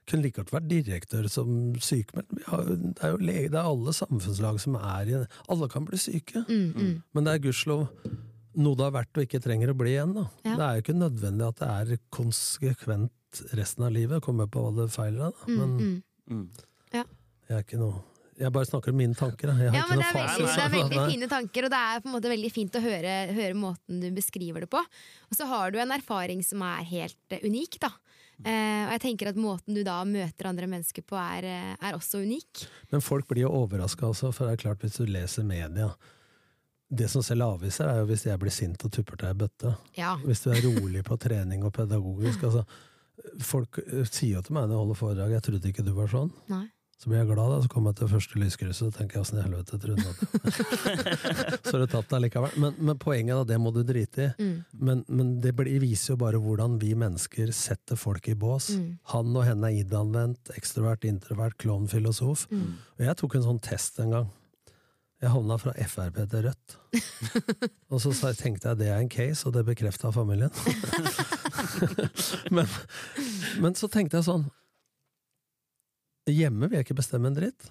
Speaker 4: kunne like godt vært direktør som sykemeldt. Det er jo lege, det er alle samfunnslag som er i Alle kan bli syke.
Speaker 2: mm, mm.
Speaker 4: Men det er gudskjelov noe det har vært og ikke trenger å bli igjen. Da.
Speaker 2: Ja.
Speaker 4: Det er jo ikke nødvendig at det er konsekvent resten av livet. Komme på hva det feiler deg, Da.
Speaker 2: Mm,
Speaker 4: Men
Speaker 2: mm.
Speaker 1: ja.
Speaker 4: jeg er ikke noe Jeg bare snakker om mine tanker.
Speaker 2: Ja, men det er, veldig, det er veldig fine tanker, og det er på en måte veldig fint å høre, høre måten du beskriver det på. Og så har du en erfaring som er helt eh, unik, da. Eh, og jeg tenker at måten du da møter andre mennesker på, er, eh, er også unik.
Speaker 4: Men folk blir jo overraska også, for det er klart hvis du leser media Det som selv avviser, er jo hvis jeg blir sint og tupper til ei bøtte.
Speaker 2: Ja.
Speaker 4: Hvis du er rolig på trening og pedagogisk. Altså, folk eh, sier jo til meg når jeg holder foredrag 'jeg trodde ikke du var sånn'.
Speaker 2: Nei.
Speaker 4: Så blir jeg glad, da, så kommer jeg til første lyskrysset og tenker 'åssen i helvete trodde du Så har du tapt deg likevel. Men, men poenget er det må du drite i.
Speaker 2: Mm.
Speaker 4: Men, men det blir- viser jo bare hvordan vi mennesker setter folk i bås.
Speaker 2: Mm.
Speaker 4: Han og henne er id-anvendt, ekstrovert, introvert, klovn, filosof.
Speaker 2: Mm.
Speaker 4: Og jeg tok en sånn test en gang. Jeg havna fra Frp til Rødt. og så tenkte jeg det er en case, og det bekrefta familien. men, men så tenkte jeg sånn Hjemme vil jeg ikke bestemme en dritt.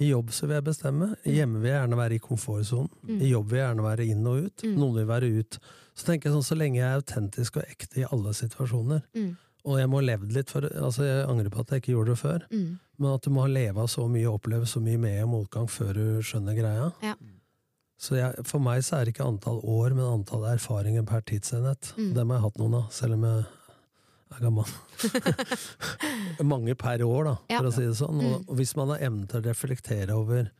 Speaker 4: I jobb så vil jeg bestemme. Hjemme vil jeg gjerne være i komfortsonen.
Speaker 2: Mm.
Speaker 4: I jobb vil jeg gjerne være inn og ut.
Speaker 2: Mm.
Speaker 4: Noen vil være ut. Så tenker jeg sånn, så lenge jeg er autentisk og ekte i alle situasjoner,
Speaker 2: Mm.
Speaker 4: og jeg må ha levd litt for Altså, jeg angrer på at jeg ikke gjorde det før,
Speaker 2: Mm.
Speaker 4: men at du må ha leva så mye og oppleve så mye med- og motgang før du skjønner greia.
Speaker 2: Ja.
Speaker 4: Så jeg, for meg så er det ikke antall år, men antall erfaringer per tidsenhet.
Speaker 2: Mm.
Speaker 4: Dem har jeg hatt noen av, selv om jeg er gammel. Mange per år, da,
Speaker 2: Ja.
Speaker 4: for å si det sånn. Og,
Speaker 2: Mm.
Speaker 4: hvis man har evnen til å reflektere over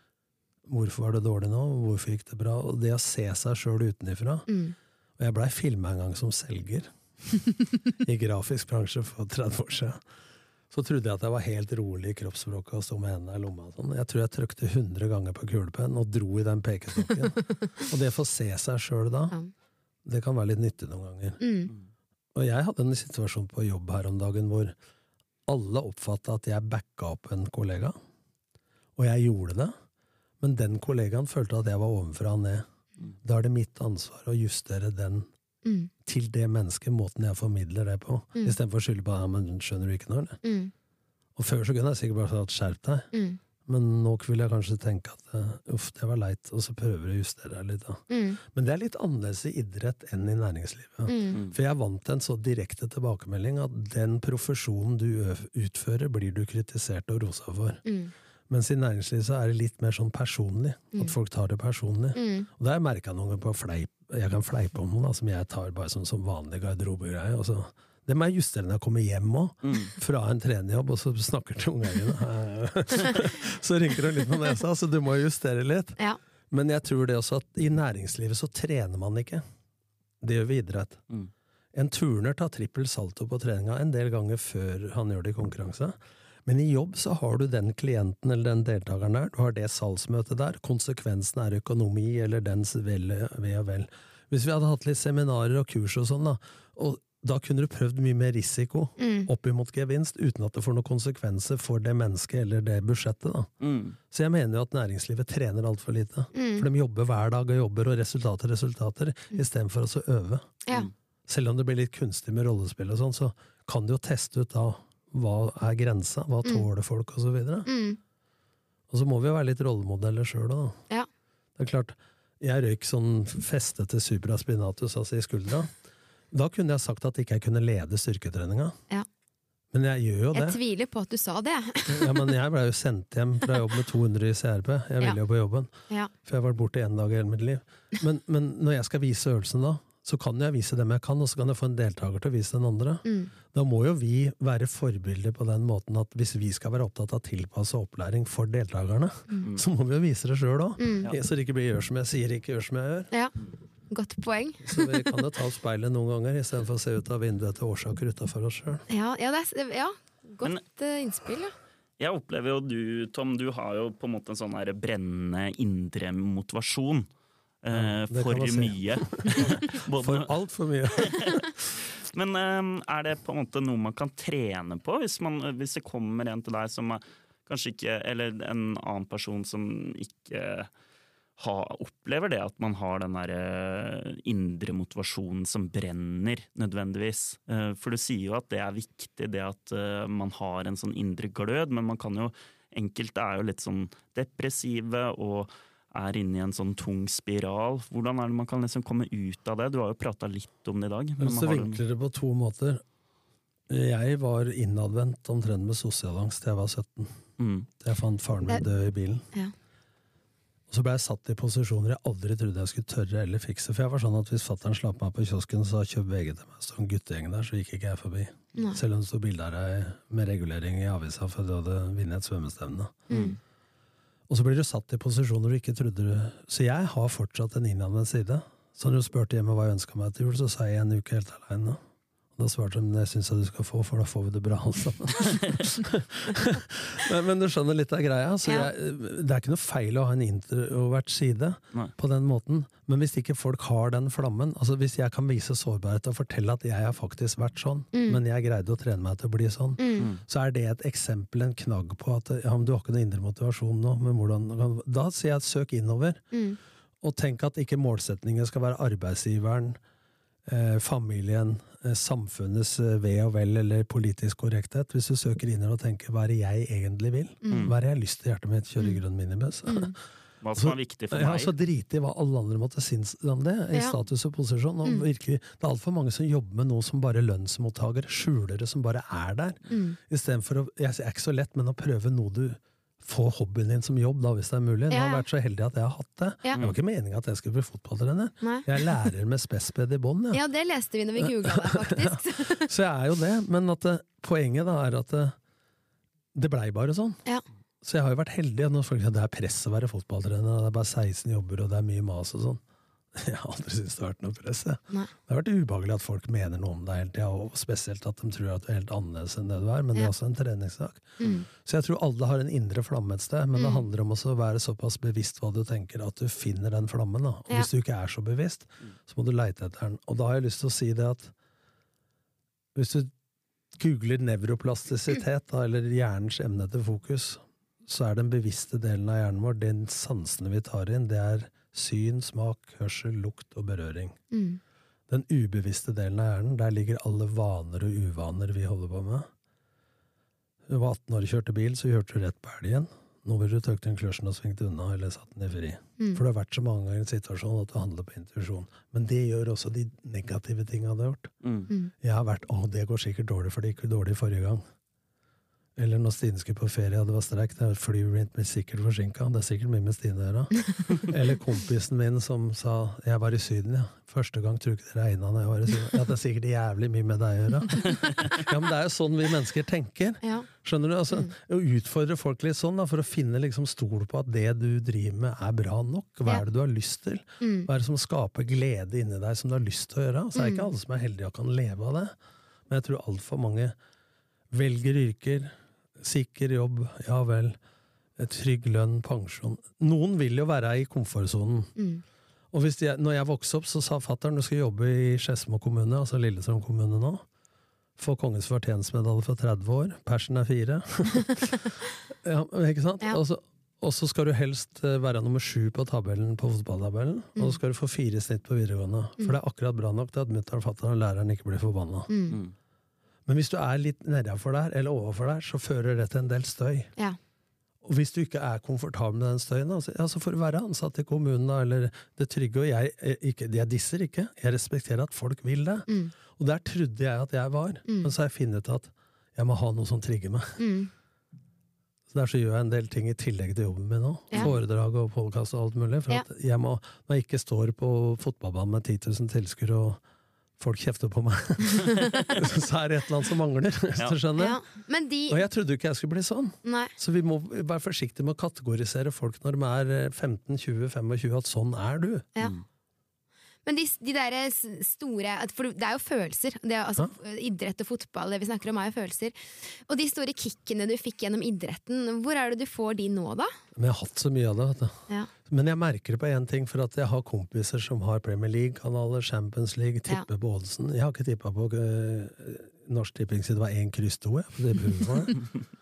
Speaker 4: hvorfor var det dårlig nå, hvorfor gikk det bra, og det å se seg sjøl utenifra
Speaker 2: Mm.
Speaker 4: Og jeg blei filma en gang som selger i grafisk bransje for 30 år siden. Så trodde jeg at jeg var helt rolig i kroppsspråket og sto med hendene i lomma. og Sånn. Jeg tror jeg trykte 100 ganger på kulepenn og dro i den pekestokken. og det å få se seg sjøl da,
Speaker 2: Ja.
Speaker 4: det kan være litt nyttig noen ganger.
Speaker 2: Mm.
Speaker 4: Og jeg hadde en situasjon på jobb her om dagen hvor alle oppfatta at jeg backa opp en kollega. Og jeg gjorde det, men den kollegaen følte at jeg var ovenfra og ned. Da er det mitt ansvar å justere den
Speaker 2: Mm.
Speaker 4: til det mennesket, måten jeg formidler det på.
Speaker 2: Mm.
Speaker 4: Istedenfor å skylde på ja, men skjønner du ikke noe, eller?
Speaker 2: Mm.
Speaker 4: Og før så kunne jeg sikkert bare sagt skjerp deg,
Speaker 2: Mm.
Speaker 4: Men nå vil jeg kanskje tenke at eh, uff, det var leit, og så prøver jeg å justere deg litt. da.
Speaker 2: Mm.
Speaker 4: Men det er litt annerledes i idrett enn i næringslivet.
Speaker 2: Mm.
Speaker 4: For jeg er vant til en så direkte tilbakemelding at den profesjonen du utfører, blir du kritisert og rosa for.
Speaker 2: Mm.
Speaker 4: Mens i næringslivet så er det litt mer sånn personlig.
Speaker 2: Mm.
Speaker 4: At folk tar det personlig.
Speaker 2: Mm.
Speaker 4: Og det har jeg merka noen ganger på fleip. Jeg kan fleipe om noe da, som jeg tar bare som, som vanlig garderobegreie. og så- Det må jeg justere når jeg kommer hjem òg,
Speaker 1: Mm.
Speaker 4: fra en trenerjobb, og så snakker til ungene dine. så rynker hun litt på nesa, så du må justere litt.
Speaker 2: Ja.
Speaker 4: Men jeg tror det også at i næringslivet så trener man ikke. Det gjør vi i idrett.
Speaker 1: Mm.
Speaker 4: En turner tar trippel salto på treninga en del ganger før han gjør det i konkurranse. Men i jobb så har du den klienten eller den deltakeren der, du har det salgsmøtet der, konsekvensen er økonomi eller dens vel, ve og vel. Hvis vi hadde hatt litt seminarer og kurs og sånn, da, og da kunne du prøvd mye mer risiko
Speaker 2: Mm.
Speaker 4: opp imot gevinst, uten at det får noen konsekvenser for det mennesket eller det budsjettet. da.
Speaker 1: Mm.
Speaker 4: Så jeg mener jo at næringslivet trener altfor lite.
Speaker 2: Mm.
Speaker 4: For de jobber hver dag og jobber, og resultater, resultater, istedenfor å øve.
Speaker 2: Ja.
Speaker 4: Selv om det blir litt kunstig med rollespill og sånn, så kan du jo teste ut da hva er grensa, hva tåler folk, og så videre.
Speaker 2: Mm.
Speaker 4: Og så må vi jo være litt rollemodeller sjøl òg, da.
Speaker 2: Ja.
Speaker 4: Det er klart, jeg røyk sånn festete supraspinatus, altså i skuldra. Da kunne jeg sagt at ikke jeg kunne lede styrketreninga.
Speaker 2: Ja.
Speaker 4: Men jeg gjør jo det.
Speaker 2: Jeg tviler på at du sa det.
Speaker 4: Ja, men jeg blei jo sendt hjem fra jobb med 200 i CRP. Jeg ville
Speaker 2: Ja.
Speaker 4: jo på jobben.
Speaker 2: Ja.
Speaker 4: For jeg har vært borte én dag i hele mitt liv. Men, men når jeg skal vise øvelsen da, så kan jeg vise dem jeg kan, og så kan jeg få en deltaker til å vise den andre.
Speaker 2: Mm.
Speaker 4: Da må jo vi være forbilder på den måten at hvis vi skal være opptatt av tilpassa tilpasse opplæring for deltakerne, så må vi jo vise det sjøl òg.
Speaker 2: Mm.
Speaker 4: Så det ikke blir 'gjør som jeg sier, ikke gjør som jeg gjør'.
Speaker 2: Ja. Godt poeng.
Speaker 4: Så vi kan jo ta opp speilet noen ganger istedenfor å se ut av vinduet etter årsaker utafor oss sjøl.
Speaker 2: Ja, ja, ja. godt
Speaker 1: Men-
Speaker 2: eh, innspill, ja.
Speaker 1: Jeg opplever jo du, Tom, du har jo på en måte en sånn her brennende indre motivasjon. eh,
Speaker 4: Ja,
Speaker 1: for mye. Både-
Speaker 4: For altfor mye.
Speaker 1: Men eh, er det på en måte noe man kan trene på, hvis, man, hvis det kommer en til deg som er kanskje ikke Eller en annen person som ikke ha, opplever det at man har den der eh, indre motivasjonen som brenner, nødvendigvis. Eh, for du sier jo at det er viktig, det at eh, man har en sånn indre glød, men man kan jo Enkelte er jo litt sånn depressive og er inne i en sånn tung spiral. Hvordan er det man kan liksom komme ut av det? Du har jo prata litt om det i dag. men
Speaker 4: du- vinkler det på to måter Jeg var innadvendt omtrent med sosialangst til jeg var 17.
Speaker 1: Mm.
Speaker 4: Jeg fant faren min død i bilen.
Speaker 2: Ja.
Speaker 4: Og så ble jeg satt i posisjoner jeg aldri trodde jeg skulle tørre eller fikse. For jeg var sånn at hvis fatter'n slapp meg på kiosken, så kjøp VG til meg, så en guttegjeng der, så gikk ikke jeg forbi.
Speaker 2: Nei.
Speaker 4: Selv om det sto bilde av deg med regulering i avisa for du hadde vunnet et svømmestevne.
Speaker 2: Mm.
Speaker 4: Og så blir du satt i posisjoner du ikke trodde du Så jeg har fortsatt en innadvendt side. Så når du spurte hjemme hva jeg ønska meg til jul, så sa jeg en uke helt aleine. Da svarte de det syns jeg du skal få, for da får vi det bra alle sammen. men, men du skjønner litt av greia. Så
Speaker 2: Ja.
Speaker 4: jeg, det er ikke noe feil å ha en introvert side
Speaker 1: Nei.
Speaker 4: på den måten. Men hvis ikke folk har den flammen altså Hvis jeg kan vise sårbarhet og fortelle at jeg har faktisk vært sånn,
Speaker 2: Mm.
Speaker 4: men jeg greide å trene meg til å bli sånn,
Speaker 2: Mm.
Speaker 4: så er det et eksempel, en knagg på at ja, men du har ikke noe indre motivasjon nå. Men hvordan, da sier jeg søk innover,
Speaker 2: Mm.
Speaker 4: og tenk at ikke målsetningen skal være arbeidsgiveren, familien, eh, samfunnets eh, ve og vel eller politisk korrekthet. Hvis du søker inn og tenker hva er det jeg egentlig vil?
Speaker 2: Mm.
Speaker 4: Hva er det jeg har lyst til i hjertet mitt? Kjøre grønn minibuss?
Speaker 1: Hva som er viktig for meg?
Speaker 4: Ja, så drite i hva alle andre måtte synes om det, i
Speaker 2: Ja.
Speaker 4: status og posisjon. Og
Speaker 2: Mm.
Speaker 4: virkelig, det er altfor mange som jobber med noe som bare lønnsmottakere, skjulere som bare er der.
Speaker 2: Mm.
Speaker 4: Istedenfor å Jeg er ikke så lett, men å prøve noe du får hobbyen din som jobb, da, hvis det er mulig. Nå har jeg vært så heldig at jeg har hatt det.
Speaker 2: Ja.
Speaker 4: Det var ikke meninga at jeg skulle bli fotballtrener.
Speaker 2: Nei.
Speaker 4: Jeg er lærer med spesped i bånn, Ja.
Speaker 2: Ja, det leste vi når vi googla det, faktisk.
Speaker 4: Så jeg er jo det. Men at det, poenget da er at det, det blei bare sånn.
Speaker 2: Ja.
Speaker 4: Så jeg har jo vært heldig. Når folk sier det er press å være fotballtrener, det er bare 16 jobber, og det er mye mas og sånn. Jeg har aldri syntes det har vært noe press. Jeg. Det har vært ubehagelig at folk mener noe om deg hele tida, og spesielt at de tror at du er helt annerledes enn det du er, men det er også en treningssak.
Speaker 2: Mm.
Speaker 4: Så jeg tror alle har en indre flamme et sted, men det
Speaker 2: Mm.
Speaker 4: handler om også å være såpass bevisst hva du tenker, at du finner den flammen. Da. Og
Speaker 2: Ja.
Speaker 4: hvis du ikke er så bevisst, så må du leite etter den. Og da har jeg lyst til å si det at hvis du googler nevroplastisitet, eller hjernens emne til fokus, så er den bevisste delen av hjernen vår, den sansene vi tar inn, det er syn, smak, hørsel, lukt og berøring.
Speaker 2: Mm.
Speaker 4: Den ubevisste delen av hjernen, der ligger alle vaner og uvaner vi holder på med. Hun var 18 år og kjørte bil, så kjørte du rett på elgen. Nå ville du tøkt den kløsjen og svingt unna, eller satt den i fri.
Speaker 2: Mm.
Speaker 4: For det har vært så mange ganger i en situasjon at du handler på intuisjon. Men det gjør også de negative tinga du har gjort.
Speaker 1: Mm.
Speaker 2: Mm.
Speaker 4: Jeg har vært 'Å, det går sikkert dårlig, for det gikk jo dårlig forrige gang'. Eller når Stine skulle på ferie og det var streik, det flyet ble sikkert forsinka. Det er sikkert mye med Stine å gjøre. Eller kompisen min som sa 'jeg var i Syden', ja. Første gang tror ikke det regna når jeg var i Syden. Ja, det er sikkert jævlig mye med deg å gjøre. Ja, men det er jo sånn vi mennesker tenker. Skjønner du? Altså, Å utfordre folk litt sånn, da, for å finne liksom stol på at det du driver med, er bra nok. Hva er det du har lyst til?
Speaker 2: Mm.
Speaker 4: Hva er det som skaper glede inni deg som du har lyst til å gjøre? Så er det ikke alle som er heldige og kan leve av det. Men jeg tror altfor mange velger yrker, Sikker jobb, ja vel. Trygg lønn, pensjon. Noen vil jo være i komfortsonen.
Speaker 2: Mm.
Speaker 4: Og hvis når jeg vokste opp, så sa fatter'n du skal jobbe i Skedsmo kommune, altså Lillestrøm kommune nå. Få kongens fortjenstmedalje for 30 år. Persen er fire. ja, ikke sant?
Speaker 2: Ja.
Speaker 4: Og så- Og så skal du helst eh, være nummer sju på tabellen på fotballtabellen. Og så skal du få fire snitt på videregående. For det er akkurat bra nok til at mutter'n, fatter'n og læreren ikke blir forbanna.
Speaker 2: Mm.
Speaker 1: Mm.
Speaker 4: Men hvis du er litt nedafor der, eller overfor der, så fører det til en del støy.
Speaker 2: Ja.
Speaker 4: Og hvis du ikke er komfortabel med den støyen, altså, så, ja, så får du være ansatt i kommunen, da, eller det trygge. Og jeg, eh, ikke, jeg disser ikke, jeg respekterer at folk vil det.
Speaker 2: Mm.
Speaker 4: Og der trodde jeg at jeg var, men så har jeg funnet ut at jeg må ha noe som trigger meg.
Speaker 2: Mm.
Speaker 4: Så Der så gjør jeg en del ting i tillegg til jobben min nå.
Speaker 2: Ja.
Speaker 4: Foredrag og podkast og alt mulig. For
Speaker 2: Ja.
Speaker 4: at jeg må, når jeg ikke står på fotballbanen med 10 000 tilskuere og folk kjefter på meg, så er det et eller annet som mangler. Hvis
Speaker 1: Ja.
Speaker 4: du skjønner?
Speaker 2: ja. Men de
Speaker 4: Og jeg trodde jo ikke jeg skulle bli sånn.
Speaker 2: Nei.
Speaker 4: Så vi må være forsiktige med å kategorisere folk når de er eh, 15-20-25, at sånn er du.
Speaker 2: Ja.
Speaker 1: Mm.
Speaker 2: Men de, de der store For det er jo følelser. Det er, altså, Idrett og fotball, det vi snakker om, er jo følelser. Og de store kickene du fikk gjennom idretten, hvor er det du får de nå, da?
Speaker 4: Men jeg har hatt så mye av det. vet du.
Speaker 2: Ja.
Speaker 4: Men jeg merker det på én ting, for at jeg har kompiser som har Premier League-kanaler, Champions League,
Speaker 2: Ja.
Speaker 4: tipper på oddsen. Jeg har ikke tippa på uh, Norsk Tipping siden det var én kryss to. jeg, det tippehuset.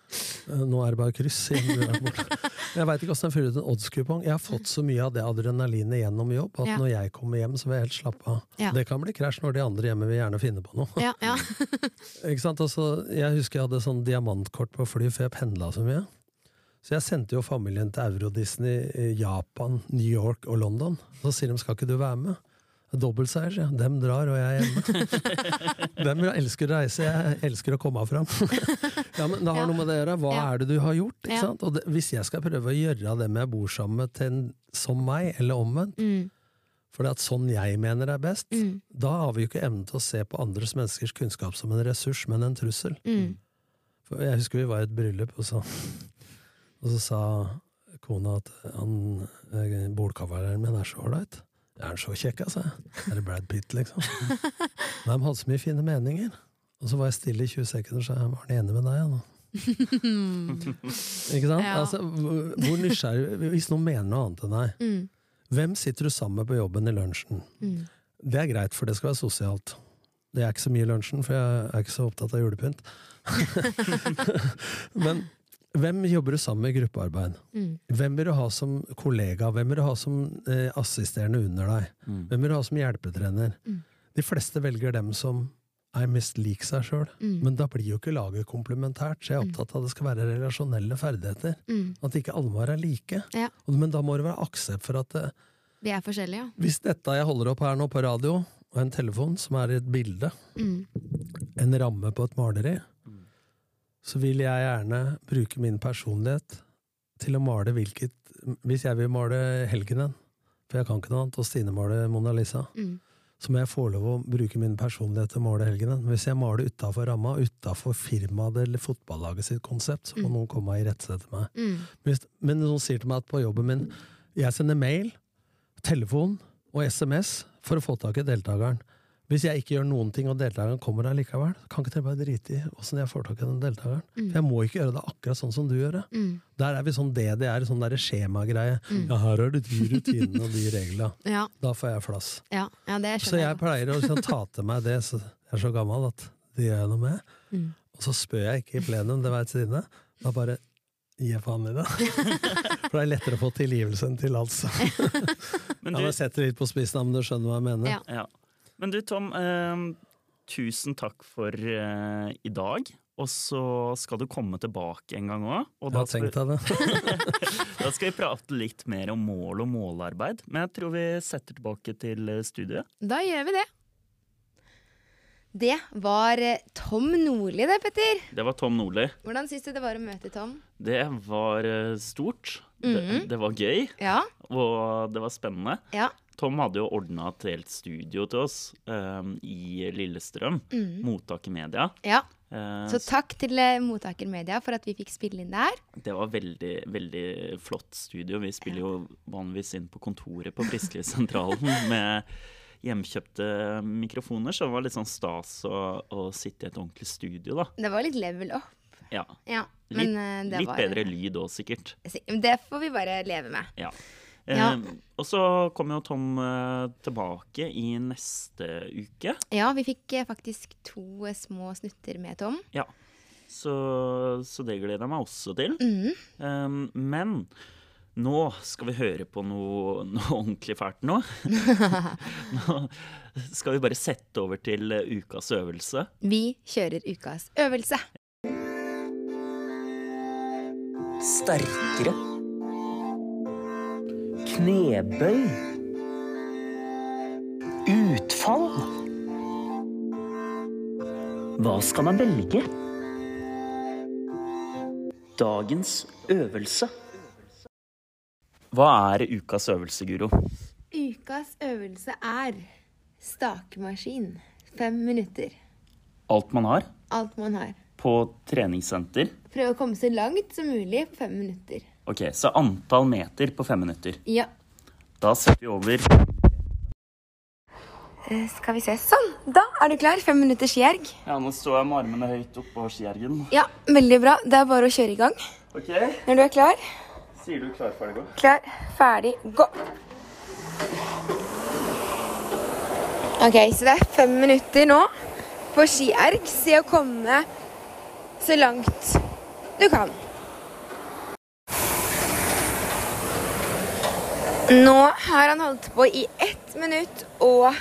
Speaker 4: Eh, Nå er det bare kryss. Jeg veit ikke åssen jeg fyller ut en oddskupong. Jeg har fått så mye av det adrenalinet gjennom jobb at
Speaker 2: Ja.
Speaker 4: når jeg kommer hjem, så vil jeg helt slappe av.
Speaker 2: Ja.
Speaker 4: Det kan bli krasj når de andre hjemme vil gjerne finne på noe.
Speaker 2: Ja, ja.
Speaker 4: Ikke sant? Altså, jeg husker jeg hadde sånn diamantkort på fly, for jeg pendla så mye. Så jeg sendte jo familien til Euro-Disney Japan, New York og London. Så sier de skal ikke du være med? Dobbeltseier, sier jeg. Dem drar, og jeg er hjemme. Dem elsker å reise, jeg elsker å komme fram. ja, men Det har
Speaker 2: Ja.
Speaker 4: noe med det å gjøre. Hva
Speaker 2: Ja.
Speaker 4: er det du har gjort? Ikke
Speaker 2: Ja.
Speaker 4: sant? Og det, hvis jeg skal prøve å gjøre dem jeg bor sammen med, til en, som meg, eller omvendt,
Speaker 2: Mm.
Speaker 4: for det at sånn jeg mener er best,
Speaker 2: Mm.
Speaker 4: da har vi jo ikke evnen til å se på andres menneskers kunnskap som en ressurs, men en trussel.
Speaker 2: Mm.
Speaker 4: For jeg husker vi var i et bryllup, og så, og så sa kona at han, eh, bordkavaleren min er så ålreit. Er han så kjekk, altså? Er det Brad Pitt, liksom? Nei, de hadde så mye fine meninger. Og så var jeg stille i 20 sekunder, så jeg var han enig med deg, ja, nå. Ikke sant?
Speaker 2: Ja.
Speaker 4: Altså, hvor nysgjerrig Hvis noen mener noe annet enn deg,
Speaker 2: Mm.
Speaker 4: hvem sitter du sammen med på jobben i lunsjen?
Speaker 2: Mm.
Speaker 4: Det er greit, for det skal være sosialt. Det er ikke så mye i lunsjen, for jeg er ikke så opptatt av julepynt. Men hvem jobber du sammen med i gruppearbeid?
Speaker 2: Mm.
Speaker 4: Hvem vil du ha som kollega? Hvem vil du ha som eh, assisterende under deg?
Speaker 1: Mm.
Speaker 4: Hvem vil du ha som hjelpetrener?
Speaker 2: Mm.
Speaker 4: De fleste velger dem som er mest lik seg sjøl.
Speaker 2: Mm.
Speaker 4: Men da blir jo ikke laget komplementært, så jeg er opptatt av at det skal være relasjonelle ferdigheter.
Speaker 2: Mm.
Speaker 4: At ikke alle må være like.
Speaker 2: Ja.
Speaker 4: Men da må det være aksept for at eh,
Speaker 2: Vi er forskjellige, ja.
Speaker 4: hvis dette jeg holder opp her nå på radio, og en telefon som er et bilde,
Speaker 2: Mm.
Speaker 4: en ramme på et maleri,
Speaker 1: Mm.
Speaker 4: Så vil jeg gjerne bruke min personlighet til å male hvilket Hvis jeg vil male Helgenen, for jeg kan ikke noe annet, og Stine maler Mona Lisa,
Speaker 2: Mm.
Speaker 4: så må jeg få lov å bruke min personlighet til å male Helgenen. Hvis jeg maler utafor ramma, utafor firmaet eller fotballaget sitt konsept, så må
Speaker 2: Mm.
Speaker 4: noen komme og irettesette meg.
Speaker 2: Mm.
Speaker 4: Hvis, men noen sier til meg at på jobben min Jeg sender mail, telefon og SMS for å få tak i deltakeren. Hvis jeg ikke gjør noen ting og deltakeren kommer der likevel, kan ikke dere bare drite i åssen jeg får tak i den deltakeren?
Speaker 2: Mm.
Speaker 4: For jeg må ikke gjøre det akkurat sånn som du gjør det.
Speaker 2: Mm.
Speaker 4: Der er vi sånn DDR, sånn derre skjemagreie.
Speaker 2: Mm.
Speaker 4: Ja, her er det de rutinene og de reglene.
Speaker 2: Ja,
Speaker 4: Da får jeg flass.
Speaker 2: ja, ja, det
Speaker 4: Så jeg pleier å liksom ta til meg det, så jeg er så gammel at det gjør jeg noe med.
Speaker 2: Mm.
Speaker 4: Og så spør jeg ikke i plenum, det veit Stine. Da bare gir jeg faen i det. For det er lettere å få tilgivelse enn tillatelse.
Speaker 1: Men
Speaker 4: Ja,
Speaker 1: du,
Speaker 4: jeg setter litt på spissen, men du skjønner hva jeg mener.
Speaker 2: Ja.
Speaker 1: Men du Tom, eh, tusen takk for eh, i dag. Og så skal du komme tilbake en gang òg. Og
Speaker 4: Jeg
Speaker 1: da
Speaker 4: har tenkt deg det.
Speaker 1: da skal vi prate litt mer om mål og målarbeid. Men jeg tror vi setter tilbake til eh, studiet.
Speaker 2: Da gjør vi det. Det var Tom Nordli det, Petter.
Speaker 1: Det var Tom Nordli.
Speaker 2: Hvordan syns du det var å møte Tom?
Speaker 1: Det var stort. det,
Speaker 2: Mhm.
Speaker 1: det var gøy,
Speaker 2: Ja,
Speaker 1: og det var spennende.
Speaker 2: ja.
Speaker 1: Tom hadde jo ordna et helt studio til oss um, i Lillestrøm.
Speaker 2: Mm.
Speaker 1: Mottak media.
Speaker 2: ja.
Speaker 1: Uh,
Speaker 2: Så takk til Mottakermedia Mottaker Media for at vi fikk spille inn der.
Speaker 1: Det var veldig, veldig flott studio. Vi spiller jo vanligvis inn på kontoret på Frisklivssentralen med hjemkjøpte mikrofoner, så det var litt sånn stas å, å sitte i et ordentlig studio, da.
Speaker 2: Det var litt level up.
Speaker 1: Ja.
Speaker 2: Ja,
Speaker 1: Litt,
Speaker 2: men uh,
Speaker 1: litt
Speaker 2: var
Speaker 1: bedre lyd òg, sikkert.
Speaker 2: Det får vi bare leve med.
Speaker 1: Ja.
Speaker 2: Ja.
Speaker 1: Eh, og så kom jo Tom eh, tilbake i neste uke.
Speaker 2: Ja, vi fikk eh, faktisk to eh, små snutter med Tom.
Speaker 1: Ja. Så, så det gleder jeg meg også til.
Speaker 2: Mm.
Speaker 1: Eh, men nå skal vi høre på noe, noe ordentlig fælt nå. nå skal vi bare sette over til eh, ukas øvelse.
Speaker 2: Vi kjører ukas øvelse.
Speaker 3: Sterkere. Knebøy. Utfall. Hva skal man velge? Dagens øvelse.
Speaker 1: Hva er ukas øvelse, Guro?
Speaker 2: Ukas øvelse er stakemaskin. Fem minutter.
Speaker 1: Alt man har
Speaker 2: Alt man har.
Speaker 1: på treningssenter.
Speaker 2: Prøv å komme så langt som mulig på fem minutter.
Speaker 1: Ok, Så antall meter på fem minutter.
Speaker 2: Ja.
Speaker 1: Da setter vi over
Speaker 2: Eh, Skal vi se. Sånn. Da er du klar. Fem minutter skierg.
Speaker 1: Ja, nå står jeg med armene høyt oppå skiergen.
Speaker 2: Ja, veldig bra. Det er bare å kjøre i gang.
Speaker 1: Ok,
Speaker 2: Når du er klar.
Speaker 1: sier du klar, ferdig, gå?
Speaker 2: Klar, ferdig, gå. Ok, så det er fem minutter nå på skierg. Se å komme så langt du kan. Nå har han holdt på i 1 minutt og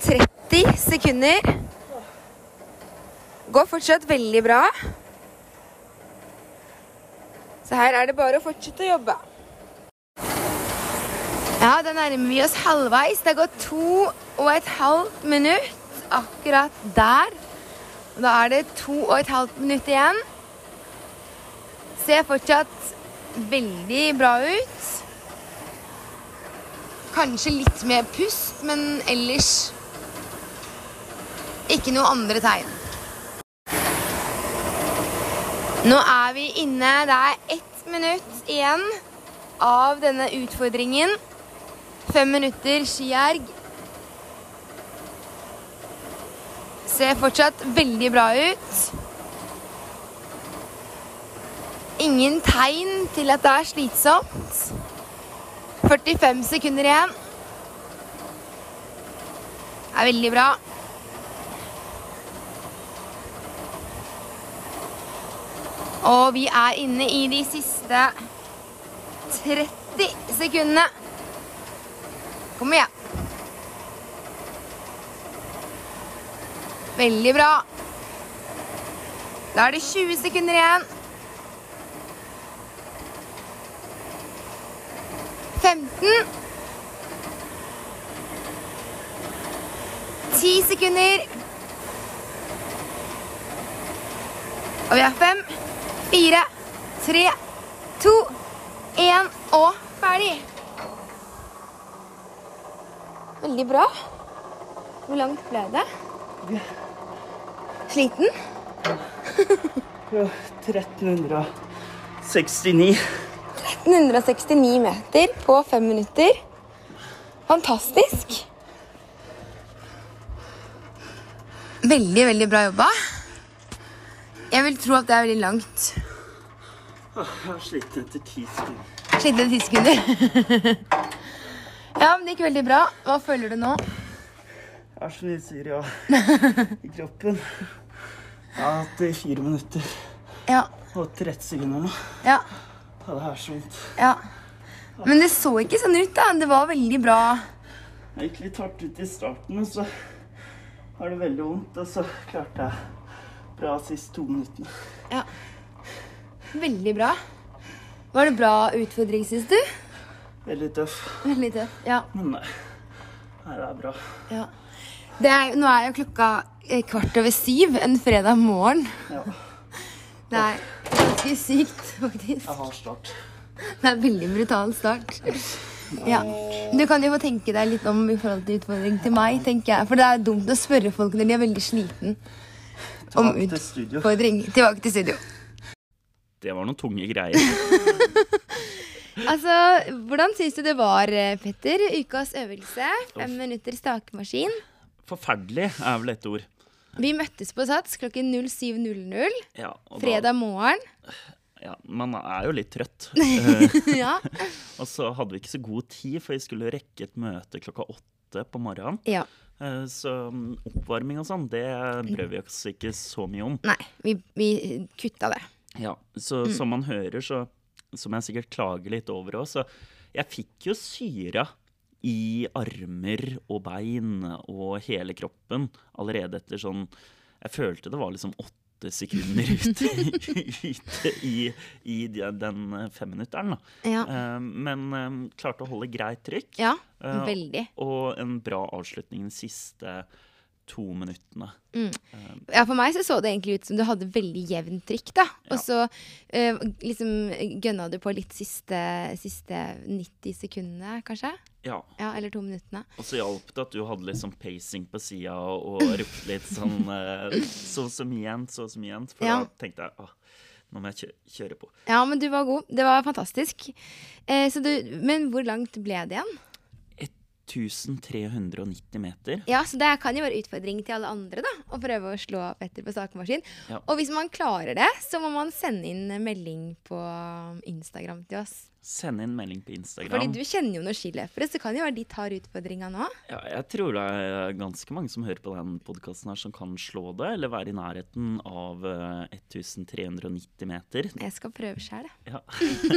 Speaker 2: 30 sekunder. Går fortsatt veldig bra. Så her er det bare å fortsette å jobbe. Ja, da nærmer vi oss halvveis. Det gått to og et halvt minutt akkurat der. Da er det to og et halvt minutt igjen. Ser fortsatt veldig bra ut. Kanskje litt mer pust, men ellers ikke noe andre tegn. Nå er vi inne. Det er ett minutt igjen av denne utfordringen. Fem minutter skierg. Ser fortsatt veldig bra ut. Ingen tegn til at det er slitsomt. 45 sekunder igjen. Det er veldig bra. Og vi er inne i de siste 30 sekundene. Kom igjen. Veldig bra. Da er det 20 sekunder igjen. 15. 10 sekunder. Og vi har fem, fire, tre, to, én og ferdig. Veldig bra. Hvor langt ble det? Sliten?
Speaker 1: 1369.
Speaker 2: 169 meter på fem minutter. Fantastisk. Veldig, veldig bra jobba. Jeg vil tro at det er veldig langt.
Speaker 1: Jeg har slitt etter ti sekunder.
Speaker 2: etter ti sekunder. ja, men det gikk veldig bra. Hva føler du nå?
Speaker 1: Jeg har så mye syre i kroppen. Jeg har hatt det i fire minutter
Speaker 2: Ja,
Speaker 1: og 30 sekunder nå.
Speaker 2: ja,
Speaker 1: Ja, det er så vondt.
Speaker 2: ja. Men det så ikke sånn ut, da. Det var veldig bra.
Speaker 1: Jeg gikk litt hardt ut i starten, og så har det veldig vondt. Og så klarte jeg bra sist to minuttene.
Speaker 2: Ja. Veldig bra. Var det bra utfordring, syns du?
Speaker 1: Veldig tøff,
Speaker 2: Veldig tøff. Ja.
Speaker 1: men nei. her det er bra.
Speaker 2: ja. Det er, nå er jo klokka eh, kvart over syv en fredag morgen.
Speaker 1: Ja,
Speaker 2: Det er ganske sykt, faktisk.
Speaker 1: jeg har start.
Speaker 2: Det er en veldig brutal start. Ja. Du kan jo få tenke deg litt om i forhold til utfordring til meg, tenker jeg. For det er dumt å spørre folk når de er veldig sliten om utfordring. Tilbake til studio.
Speaker 1: Det var noen tunge greier.
Speaker 2: Altså, Hvordan syns du det var, Petter? Ukas øvelse. Fem minutter stakemaskin.
Speaker 1: Forferdelig er vel et ord.
Speaker 2: Vi møttes på Sats klokken 07.00
Speaker 1: Ja,
Speaker 2: fredag morgen.
Speaker 1: Ja, man er jo litt trøtt. Eh,
Speaker 2: ja.
Speaker 1: og så hadde vi ikke så god tid, for vi skulle rekke et møte klokka åtte på morgenen.
Speaker 2: ja.
Speaker 1: Eh, Så mm, oppvarming og sånn, det brød vi oss ikke så mye om.
Speaker 2: Nei, vi, vi kutta det.
Speaker 1: Ja, så
Speaker 2: Mm.
Speaker 1: som man hører, så som jeg sikkert klager litt over òg, så jeg fikk jo syra i armer og bein og hele kroppen allerede etter sånn Jeg følte det var liksom åtte sekunder ute, ute i, i den femminutteren.
Speaker 2: Ja.
Speaker 1: Eh, Men eh, klarte å holde greit trykk.
Speaker 2: ja.
Speaker 1: Eh,
Speaker 2: Veldig.
Speaker 1: Og en bra avslutning de siste to minuttene.
Speaker 2: Ja, For meg så, så det egentlig ut som du hadde veldig jevnt trykk. da Og så ja. liksom gønna du på litt siste, siste 90 sekundene, kanskje?
Speaker 1: Ja.
Speaker 2: Ja, Eller to minuttene.
Speaker 1: Og så hjalp det at du hadde litt sånn pacing på sida og ropte litt sånn eh, Så mye igjen, så så mye igjen. For
Speaker 2: Ja.
Speaker 1: da tenkte jeg åh, nå må jeg kjø kjøre på.
Speaker 2: Ja, men du var god. Det var fantastisk. Eh, så du, men hvor langt ble det igjen?
Speaker 1: 1390 meter.
Speaker 2: Ja, så Det kan jo være utfordring til alle andre da å prøve å slå Petter på sakemaskin.
Speaker 1: Ja.
Speaker 2: Og hvis man klarer det, så må man sende inn melding på Instagram til oss.
Speaker 1: Send inn melding på Instagram.
Speaker 2: Fordi du kjenner jo noen skiløpere, så kan jo være de tar utfordringa nå.
Speaker 1: Ja, jeg tror det er ganske mange som hører på den podkasten her, som kan slå det, eller være i nærheten av eh, 1390 meter.
Speaker 2: Jeg skal prøve sjøl, jeg.
Speaker 1: Ja.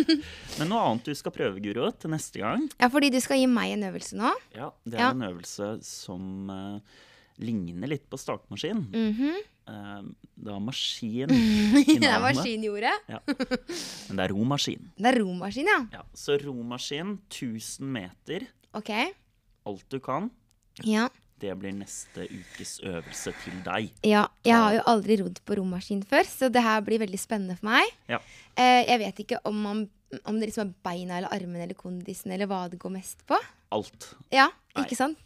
Speaker 1: Men noe annet du skal prøve, Guro, til neste gang.
Speaker 2: Ja, fordi du skal gi meg en øvelse nå.
Speaker 1: Ja, Det er
Speaker 2: Ja.
Speaker 1: en øvelse som uh, ligner litt på startmaskin.
Speaker 2: Mm
Speaker 1: Eh, det var maskin
Speaker 2: Det
Speaker 1: i
Speaker 2: er
Speaker 1: maskin
Speaker 2: maskinjordet.
Speaker 1: Ja. Men det er romaskin.
Speaker 2: Det er romaskin, ja.
Speaker 1: Ja, så romaskin, 1000 meter,
Speaker 2: Ok.
Speaker 1: alt du kan.
Speaker 2: Ja.
Speaker 1: Det blir neste ukes øvelse til deg.
Speaker 2: ja. Jeg har jo aldri rodd på romaskin før, så det her blir veldig spennende for meg.
Speaker 1: Ja.
Speaker 2: Eh, jeg vet ikke om, man, om det liksom er beina eller armene eller kondisen eller hva det går mest på.
Speaker 1: Alt.
Speaker 2: Ja,
Speaker 1: Nei.
Speaker 2: ikke sant?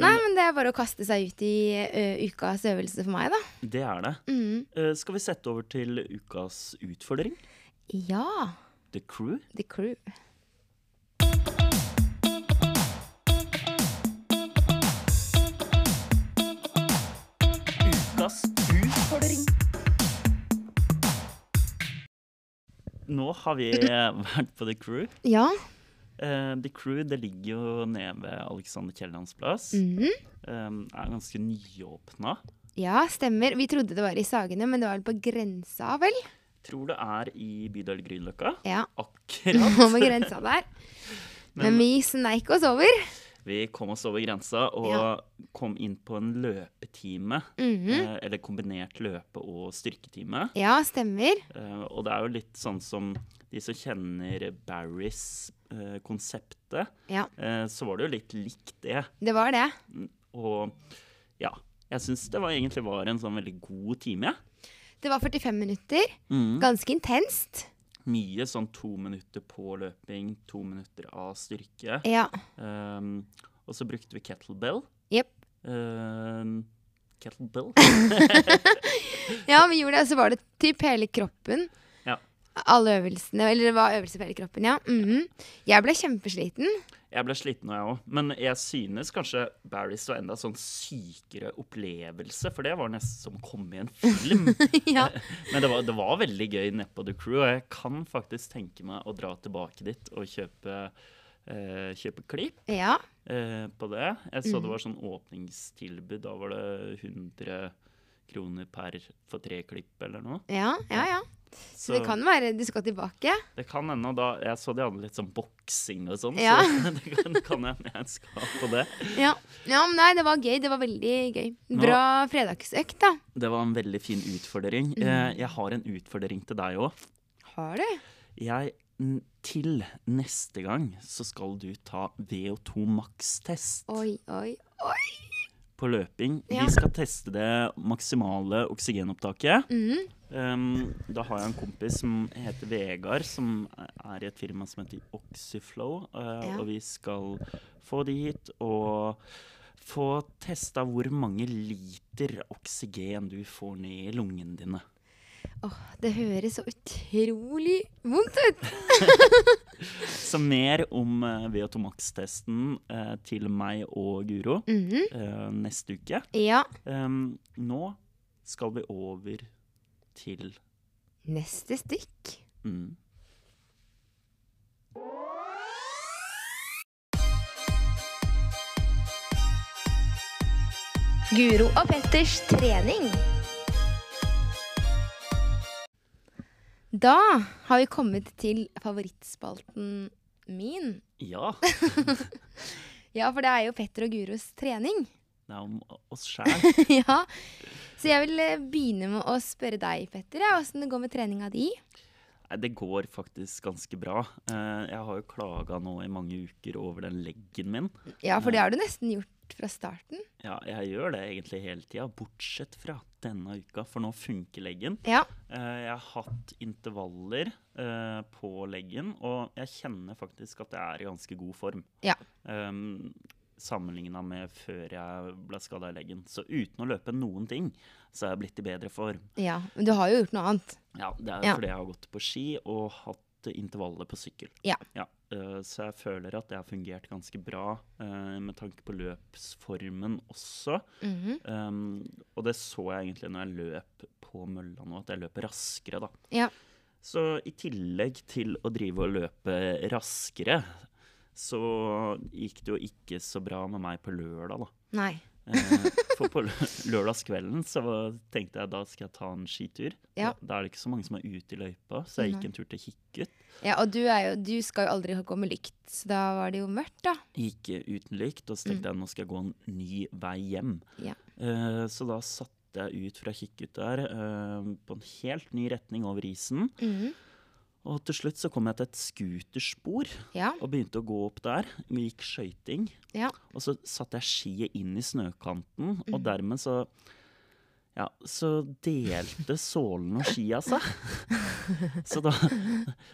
Speaker 2: Nei, men det er bare å kaste seg ut i uh, ukas øvelse for meg, da.
Speaker 1: Det er det.
Speaker 2: Mm.
Speaker 1: Uh, skal vi sette over til ukas utfordring?
Speaker 2: Ja.
Speaker 1: The Crew.
Speaker 2: The Crew.
Speaker 1: Ukas utfordring. Nå har vi vært på The Crew.
Speaker 2: Ja.
Speaker 1: Eh, The Crew det ligger jo nede ved Alexander Kiellands plass.
Speaker 2: Mm
Speaker 1: -hmm. um, er ganske nyåpna.
Speaker 2: ja, stemmer. Vi trodde det var i Sagene, men det var vel på grensa, vel?
Speaker 1: Tror det er i bydel Grünerløkka.
Speaker 2: Ja.
Speaker 1: Akkurat.
Speaker 2: Med grensa der. Men vi sneik oss over.
Speaker 1: Vi kom oss over grensa og
Speaker 2: Ja.
Speaker 1: kom inn på en løpetime.
Speaker 2: Mhm.
Speaker 1: eh, eller kombinert løpe- og styrketime.
Speaker 2: Ja, stemmer.
Speaker 1: Eh, og det er jo litt sånn som de som kjenner Barrys eh, konseptet,
Speaker 2: Ja,
Speaker 1: eh, så var det jo litt likt det.
Speaker 2: det var det.
Speaker 1: Og ja, jeg syns det var, egentlig var en sånn veldig god time.
Speaker 2: Det var 45 minutter.
Speaker 1: Mm.
Speaker 2: Ganske intenst.
Speaker 1: Mye sånn to minutter på løping, to minutter av styrke.
Speaker 2: Ja.
Speaker 1: Um, og så brukte vi kettlebell.
Speaker 2: Jepp.
Speaker 1: Um, kettlebell?
Speaker 2: Ja, vi gjorde det. Så var det typ hele kroppen. Alle øvelsene. Eller det var øvelser for hele kroppen, ja. Mhm. Jeg ble kjempesliten.
Speaker 1: Jeg ble sliten, jeg òg. Men jeg synes kanskje Barry's var enda sånn sykere opplevelse, for det var nesten som å komme i en film.
Speaker 2: ja.
Speaker 1: Men det var, det var veldig gøy nedpå The Crew, og jeg kan faktisk tenke meg å dra tilbake dit og kjøpe, eh, kjøpe klipp
Speaker 2: ja.
Speaker 1: eh, på det. Jeg så det var sånn åpningstilbud. Da var det 100 kroner per for tre klipp eller noe.
Speaker 2: Ja, ja, ja. Så, det kan være du skal tilbake.
Speaker 1: det kan hende. Da, jeg så de hadde litt sånn boksing og sånn,
Speaker 2: Ja.
Speaker 1: så det kan, kan hende jeg skal på det.
Speaker 2: Ja. ja, men nei, det var gøy. Det var veldig gøy. Bra fredagsøkt, da.
Speaker 1: Det var en veldig fin utfordring.
Speaker 2: Mm.
Speaker 1: Eh, Jeg har en utfordring til deg òg.
Speaker 2: Har du?
Speaker 1: Jeg Til neste gang så skal du ta VO2 Max-test
Speaker 2: Oi, oi, oi.
Speaker 1: På løping.
Speaker 2: Ja.
Speaker 1: Vi skal teste det maksimale oksygenopptaket.
Speaker 2: Mm.
Speaker 1: Um, da har jeg en kompis som heter Vegard, som er i et firma som heter Oxyflow. Uh,
Speaker 2: Ja.
Speaker 1: Og vi skal få de hit og få testa hvor mange liter oksygen du får ned i lungene dine.
Speaker 2: Åh, det høres så utrolig vondt ut!
Speaker 1: Så mer om uh, VO2 Max-testen uh, til meg og Guro
Speaker 2: mm
Speaker 1: -hmm. uh, neste uke.
Speaker 2: Ja.
Speaker 1: Um, nå skal vi over til
Speaker 2: Neste stikk.
Speaker 1: mm,
Speaker 2: Guro og Petters trening. Da har vi kommet til favorittspalten min.
Speaker 1: Ja,
Speaker 2: Ja, for det er jo Petter og Guros trening.
Speaker 1: det er om oss sjæl.
Speaker 2: ja. Så jeg vil eh, begynne med å spørre deg, Petter, ja, åssen det går med treninga di.
Speaker 1: Det går faktisk ganske bra. Eh, jeg har jo klaga nå i mange uker over den leggen min.
Speaker 2: Ja, for det har du nesten gjort fra starten.
Speaker 1: Ja, jeg gjør det egentlig hele tida, bortsett fra denne uka, for nå funker leggen.
Speaker 2: Ja.
Speaker 1: Eh, jeg har hatt intervaller eh, på leggen, og jeg kjenner faktisk at jeg er i ganske god form.
Speaker 2: Ja.
Speaker 1: Um, Sammenligna med før jeg ble skada i leggen. Så uten å løpe noen ting, så er jeg blitt i bedre form.
Speaker 2: ja. Men du har jo gjort noe annet.
Speaker 1: Ja, det er
Speaker 2: Ja.
Speaker 1: fordi jeg har gått på ski og hatt intervallet på sykkel.
Speaker 2: Ja.
Speaker 1: eh, så jeg føler at det har fungert ganske bra eh, med tanke på løpsformen også.
Speaker 2: Mhm.
Speaker 1: Um, og det så jeg egentlig når jeg løp på mølla nå, at jeg løper raskere, da.
Speaker 2: Ja.
Speaker 1: Så i tillegg til å drive og løpe raskere, så gikk det jo ikke så bra med meg på lørdag, da.
Speaker 2: Nei.
Speaker 1: Eh, for på lørdagskvelden så tenkte jeg da skal jeg ta en skitur.
Speaker 2: Ja.
Speaker 1: Da, er det ikke så mange som er ute i løypa, så jeg gikk en tur til Kikkut.
Speaker 2: Ja, og du, jo, du skal jo aldri gå med lykt, så da var det jo mørkt, da.
Speaker 1: Gikk uten lykt, og så tenkte jeg nå skal jeg gå en ny vei hjem.
Speaker 2: Mm. Ja.
Speaker 1: Eh, så da satte jeg ut fra Kikkut der eh, på en helt ny retning over isen.
Speaker 2: Mhm.
Speaker 1: Og til slutt så kom jeg til et scooterspor
Speaker 2: Ja.
Speaker 1: og begynte å gå opp der. Vi gikk skøyting.
Speaker 2: Ja.
Speaker 1: Og så satte jeg skiet inn i snøkanten, og
Speaker 2: Mm.
Speaker 1: dermed så ja, så delte sålen og skia seg. så, da,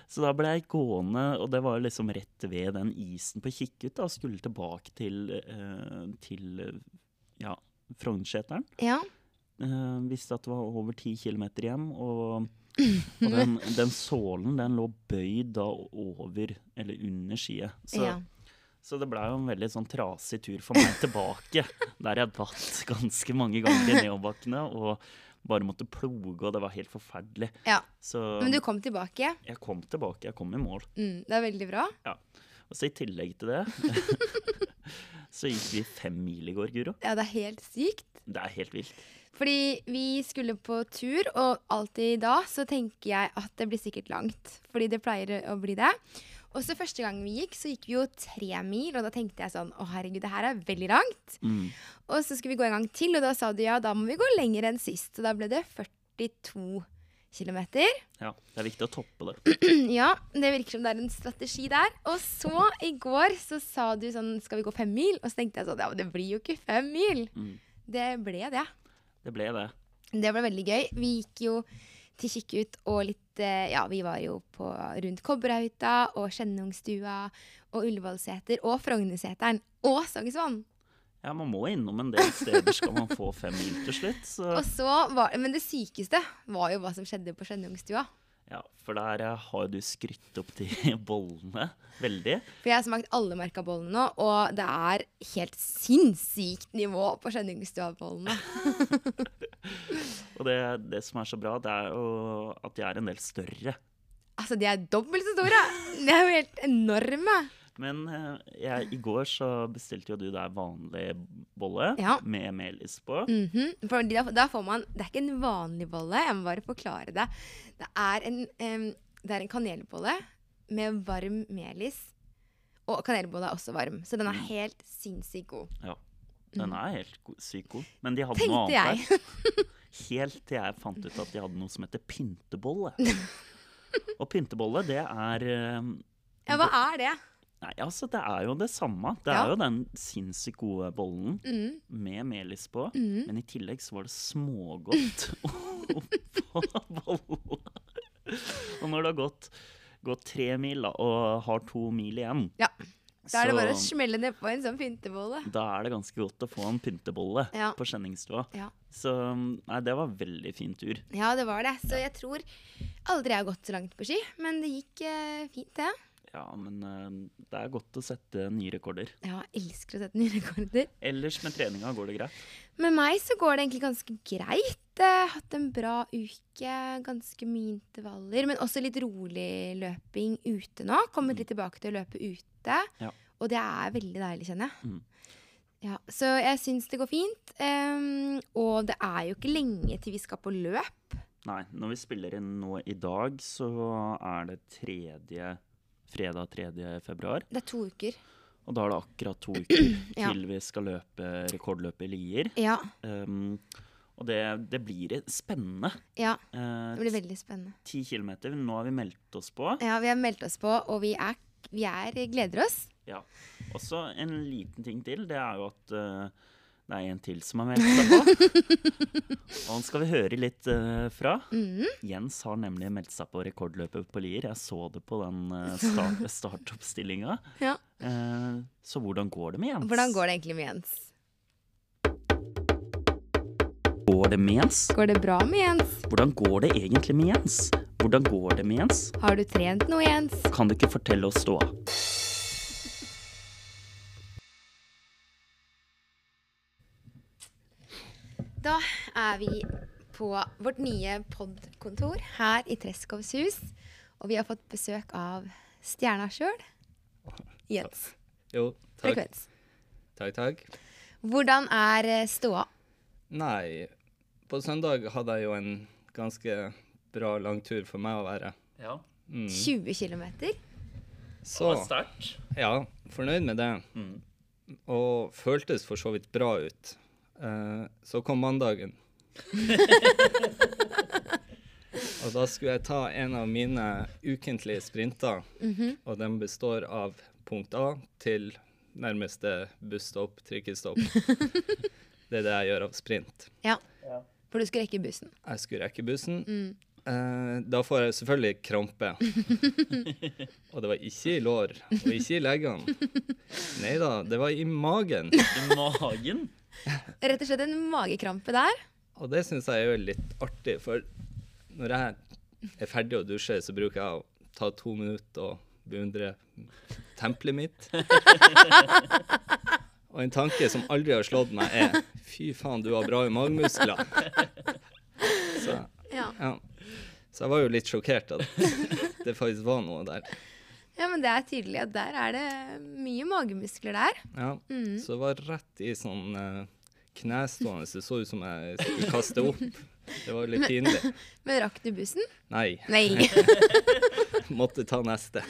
Speaker 1: så da ble jeg gående, og det var liksom rett ved den isen på Kikkut, da, og skulle tilbake til, eh, til ja, Frognerseteren.
Speaker 2: Ja.
Speaker 1: Eh, visste at det var over ti kilometer hjem, og, og den, den sålen den lå bøyd da over, eller under skiet. Så,
Speaker 2: ja.
Speaker 1: så det blei jo en veldig sånn trasig tur for meg tilbake, der jeg datt ganske mange ganger i nedoverbakkene og bare måtte ploge, og det var helt forferdelig.
Speaker 2: ja.
Speaker 1: Så
Speaker 2: Men du kom tilbake.
Speaker 1: jeg kom tilbake, jeg kom i mål.
Speaker 2: Mm, det er veldig bra.
Speaker 1: Og så i tillegg til det så gikk vi fem mil i går, Guro.
Speaker 2: Ja, det er helt sykt.
Speaker 1: Det er helt vilt.
Speaker 2: Fordi vi skulle på tur, og alltid da så tenker jeg at det blir sikkert langt. Fordi det pleier å bli det. Og så første gang vi gikk, så gikk vi jo tre mil, og da tenkte jeg sånn Å, herregud, det her er veldig langt.
Speaker 1: Mm.
Speaker 2: Og så skulle vi gå en gang til, og da sa du ja, da må vi gå lenger enn sist. Så da ble det 42 kilometer.
Speaker 1: Ja, det er viktig å toppe det.
Speaker 2: Ja, det virker som det er en strategi der. Og så, i går, så sa du sånn Skal vi gå fem mil? Og så tenkte jeg sånn Ja, men det blir jo ikke fem mil.
Speaker 1: Mm.
Speaker 2: Det ble det.
Speaker 1: Det ble det.
Speaker 2: Det ble veldig gøy. Vi gikk jo til Kikkut og litt eh, Ja, vi var jo på, rundt Kobberhytta og Skjennungstua og Ullevålseter og Frognerseteren og Sognsvann.
Speaker 1: Ja, man må innom en del steder skal man få fem mil til slutt. Så
Speaker 2: var, men det sykeste var jo hva som skjedde på Skjennungstua.
Speaker 1: Ja, for der eh, har du skrytt opp de bollene veldig.
Speaker 2: For jeg har smakt alle merkabollene nå, og det er helt sinnssykt nivå på Skjennungstua-bollene.
Speaker 1: Og det, det som er så bra, det er jo at de er en del større.
Speaker 2: Altså, de er dobbelt så store! De er jo helt enorme.
Speaker 1: Men eh, jeg, i går så bestilte jo du deg vanlig bolle
Speaker 2: Ja.
Speaker 1: med melis på.
Speaker 2: Mhm, For da, da får man Det er ikke en vanlig bolle, jeg må bare forklare det. Det er en, um, det er en kanelbolle med varm melis. Og kanelbolle er også varm, så den er helt sinnssykt god.
Speaker 1: Ja, den er helt go- sykt god. Men de hadde noe
Speaker 2: Mm.
Speaker 1: Annet
Speaker 2: jeg.
Speaker 1: der. Helt til jeg fant ut at de hadde noe som heter pyntebolle. Og pyntebolle, det er um,
Speaker 2: Ja, hva er det?
Speaker 1: Nei, altså, det er jo det samme. Det
Speaker 2: Ja.
Speaker 1: er jo den sinnssykt gode bollen
Speaker 2: Mm,
Speaker 1: med melis på.
Speaker 2: mm.
Speaker 1: Men i tillegg så var det smågodt oppå bolla. Og når det har gått, gått tre mil da, og har to mil igjen,
Speaker 2: Ja. Da er det bare å smelle nedpå en sånn pyntebolle.
Speaker 1: da er det ganske godt å få en pyntebolle
Speaker 2: Ja.
Speaker 1: på Skjenningstua.
Speaker 2: Ja.
Speaker 1: Så nei, det var en veldig fin tur.
Speaker 2: ja, det var det. Så jeg tror aldri jeg har gått så langt på ski, men det gikk eh, fint, det.
Speaker 1: Ja, men eh, det er godt å sette nye rekorder.
Speaker 2: Ja, jeg elsker å sette nye rekorder.
Speaker 1: Ellers med treninga går det greit.
Speaker 2: Med meg så går det egentlig ganske greit. Jeg har hatt en bra uke, ganske mye intervaller, men også litt rolig løping ute nå. Kommet litt tilbake til å løpe ute,
Speaker 1: Ja.
Speaker 2: og det er veldig deilig, kjenner jeg.
Speaker 1: Mm.
Speaker 2: Ja, så jeg syns det går fint. Um, og det er jo ikke lenge til vi skal på løp.
Speaker 1: Nei, når vi spiller inn nå i dag, så er det tredje fredag 3. februar.
Speaker 2: Det er to uker.
Speaker 1: Og da er det akkurat to uker
Speaker 2: Ja.
Speaker 1: til vi skal løpe rekordløpet i Lier.
Speaker 2: Ja,
Speaker 1: Um, og det, det blir spennende.
Speaker 2: ja.
Speaker 1: Eh,
Speaker 2: Det blir veldig spennende.
Speaker 1: Ti kilometer. Nå har vi meldt oss på.
Speaker 2: Ja, vi har meldt oss på, og vi er, vi er gleder oss.
Speaker 1: Ja. Og så en liten ting til. Det er jo at eh, det er en til som har meldt seg på. Og han skal vi høre litt uh, fra.
Speaker 2: Mm.
Speaker 1: Jens har nemlig meldt seg på rekordløpet på Lier. Jeg så det på den uh, start, startoppstillinga.
Speaker 2: Ja.
Speaker 1: Uh, så hvordan går det med Jens?
Speaker 2: Hvordan går det egentlig med Jens?
Speaker 1: Går det med Jens?
Speaker 2: Går det bra med Jens?
Speaker 1: Hvordan går det egentlig med Jens? Hvordan går det med Jens?
Speaker 2: Har du trent noe, Jens?
Speaker 1: Kan du ikke fortelle oss ståa?
Speaker 2: Da er vi på vårt nye podkontor her i Treskovs hus. Og vi har fått besøk av stjerna sjøl, Jens.
Speaker 5: Jo, takk.
Speaker 2: Frekvens.
Speaker 5: Takk, takk.
Speaker 2: Hvordan er eh, ståa?
Speaker 5: Nei, på søndag hadde jeg jo en ganske bra lang tur for meg å være.
Speaker 1: Ja.
Speaker 5: Mm.
Speaker 2: 20 km?
Speaker 5: Så
Speaker 1: sterkt.
Speaker 5: ja, fornøyd med det.
Speaker 1: Mm.
Speaker 5: Og føltes for så vidt bra ut. Eh, så kom mandagen. og da skulle jeg ta en av mine ukentlige sprinter, og den består av punkt A til nærmeste busstopp, trikkestopp. det er det jeg gjør av sprint.
Speaker 2: Ja. For du skulle rekke bussen.
Speaker 5: Jeg skulle rekke bussen.
Speaker 2: Mm.
Speaker 5: Eh, da får jeg selvfølgelig krampe. og det var ikke i lår, og ikke i leggene. Nei da, det var i magen.
Speaker 1: I magen?
Speaker 2: Rett og slett en magekrampe der.
Speaker 5: Og det syns jeg er jo litt artig, for når jeg er ferdig å dusje, så bruker jeg å ta to minutter og beundre tempelet mitt. og en tanke som aldri har slått meg, er fy faen, du har bra i magemuskler. Så,
Speaker 2: Ja.
Speaker 5: ja. så jeg var jo litt sjokkert at det faktisk var noe der.
Speaker 2: Ja, men det er tydelig at der er det mye magemuskler der.
Speaker 5: Ja, Så det var rett i sånn uh, knestående. Det så ut som jeg skulle kaste opp. Det var litt pinlig.
Speaker 2: Men rakk du bussen?
Speaker 5: Nei,
Speaker 2: Nei.
Speaker 5: måtte ta neste.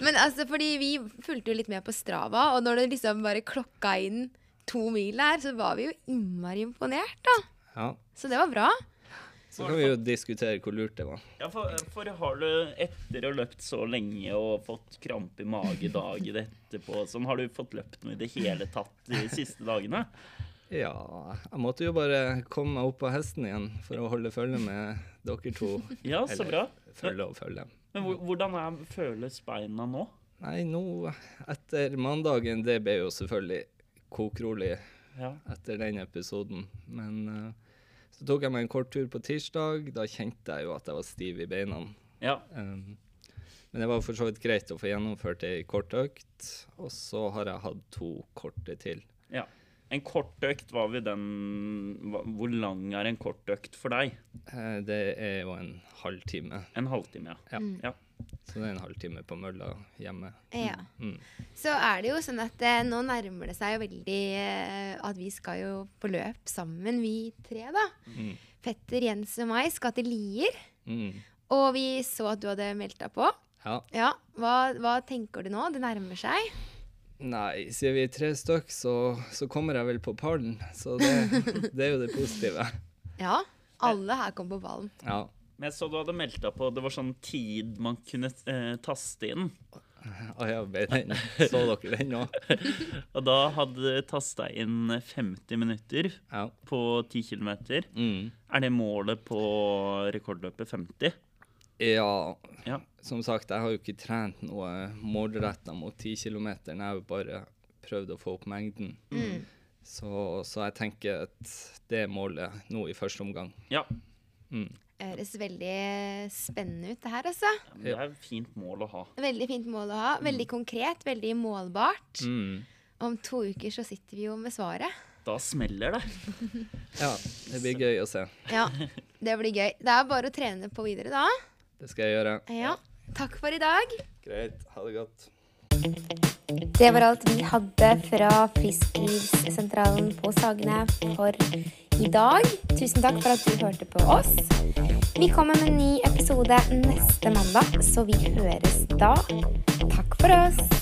Speaker 2: Men altså, fordi vi fulgte jo litt med på Strava, og når det liksom bare klokka inn to mil her, så var vi jo innmari imponert, da.
Speaker 5: Ja,
Speaker 2: Så det var bra.
Speaker 5: Så kan vi jo diskutere hvor lurt det var.
Speaker 1: Ja, for, for har du etter å ha løpt så lenge og fått krampe i mage dagen etterpå, sånn, har du fått løpt noe i det hele tatt de siste dagene?
Speaker 5: Ja, jeg måtte jo bare komme meg opp på hesten igjen for å holde følge med dere to.
Speaker 1: Ja, så bra.
Speaker 5: Følge og følge.
Speaker 1: Men hvordan er, føles beina nå?
Speaker 5: Nei, nå etter mandagen, det ble jo selvfølgelig kokrolig
Speaker 1: Ja.
Speaker 5: etter den episoden. Men eh, så tok jeg meg en kort tur på tirsdag. Da kjente jeg jo at jeg var stiv i beina.
Speaker 1: ja.
Speaker 5: Um, men det var for så vidt greit å få gjennomført ei kort økt. Og så har jeg hatt to korte til.
Speaker 1: ja. En kort økt, var vi den Hvor lang er en kort økt for deg?
Speaker 5: Eh, Det er jo en halvtime.
Speaker 1: En halvtime, ja.
Speaker 5: Ja.
Speaker 1: ja.
Speaker 5: Så det er en halvtime på mølla hjemme.
Speaker 2: Ja.
Speaker 5: Mm.
Speaker 2: Så er det jo sånn at eh, nå nærmer det seg jo veldig eh, at vi skal jo på løp sammen, vi tre, da.
Speaker 5: Mm.
Speaker 2: Petter, Jens og meg skal til Lier.
Speaker 5: Mm.
Speaker 2: Og vi så at du hadde meldt deg på.
Speaker 5: Ja.
Speaker 2: Ja, hva, hva tenker du nå? Det nærmer seg.
Speaker 5: Nei, siden vi er tre stykk, så, så kommer jeg vel på pallen. Så det, det er jo det positive.
Speaker 2: Ja, alle her kom på ballen.
Speaker 5: Ja.
Speaker 1: Men jeg så du hadde meldt deg på Det var sånn tid man kunne eh, taste inn.
Speaker 5: Å ja, ble den. Så dere den nå?
Speaker 1: Og da hadde du tasta inn 50 minutter
Speaker 5: Ja.
Speaker 1: på 10 km.
Speaker 5: Mm.
Speaker 1: Er det målet på rekordløpet 50?
Speaker 5: Ja,
Speaker 1: Ja.
Speaker 5: som sagt, jeg har jo ikke trent noe målretta mot 10 km. Jeg har jo bare prøvd å få opp mengden.
Speaker 2: Mm.
Speaker 5: Så, så jeg tenker at det er målet nå i første omgang.
Speaker 1: Ja.
Speaker 5: Mm.
Speaker 2: Høres veldig spennende ut, det her, altså.
Speaker 1: Det er et fint mål å ha.
Speaker 2: Veldig fint mål å ha. Veldig konkret, veldig målbart.
Speaker 5: Mm.
Speaker 2: Om to uker så sitter vi jo med svaret.
Speaker 1: Da smeller det.
Speaker 5: Ja, det blir gøy å se.
Speaker 2: Ja, det blir gøy. Det er bare å trene på videre da.
Speaker 5: Det skal jeg gjøre.
Speaker 2: Ja. Takk for i dag.
Speaker 5: Greit. Ha det godt.
Speaker 2: Det var alt vi hadde fra Frisklivssentralen på Sagene for i dag. Tusen takk for at du hørte på oss. Vi kommer med en ny episode neste mandag, så vi høres da. Takk for oss.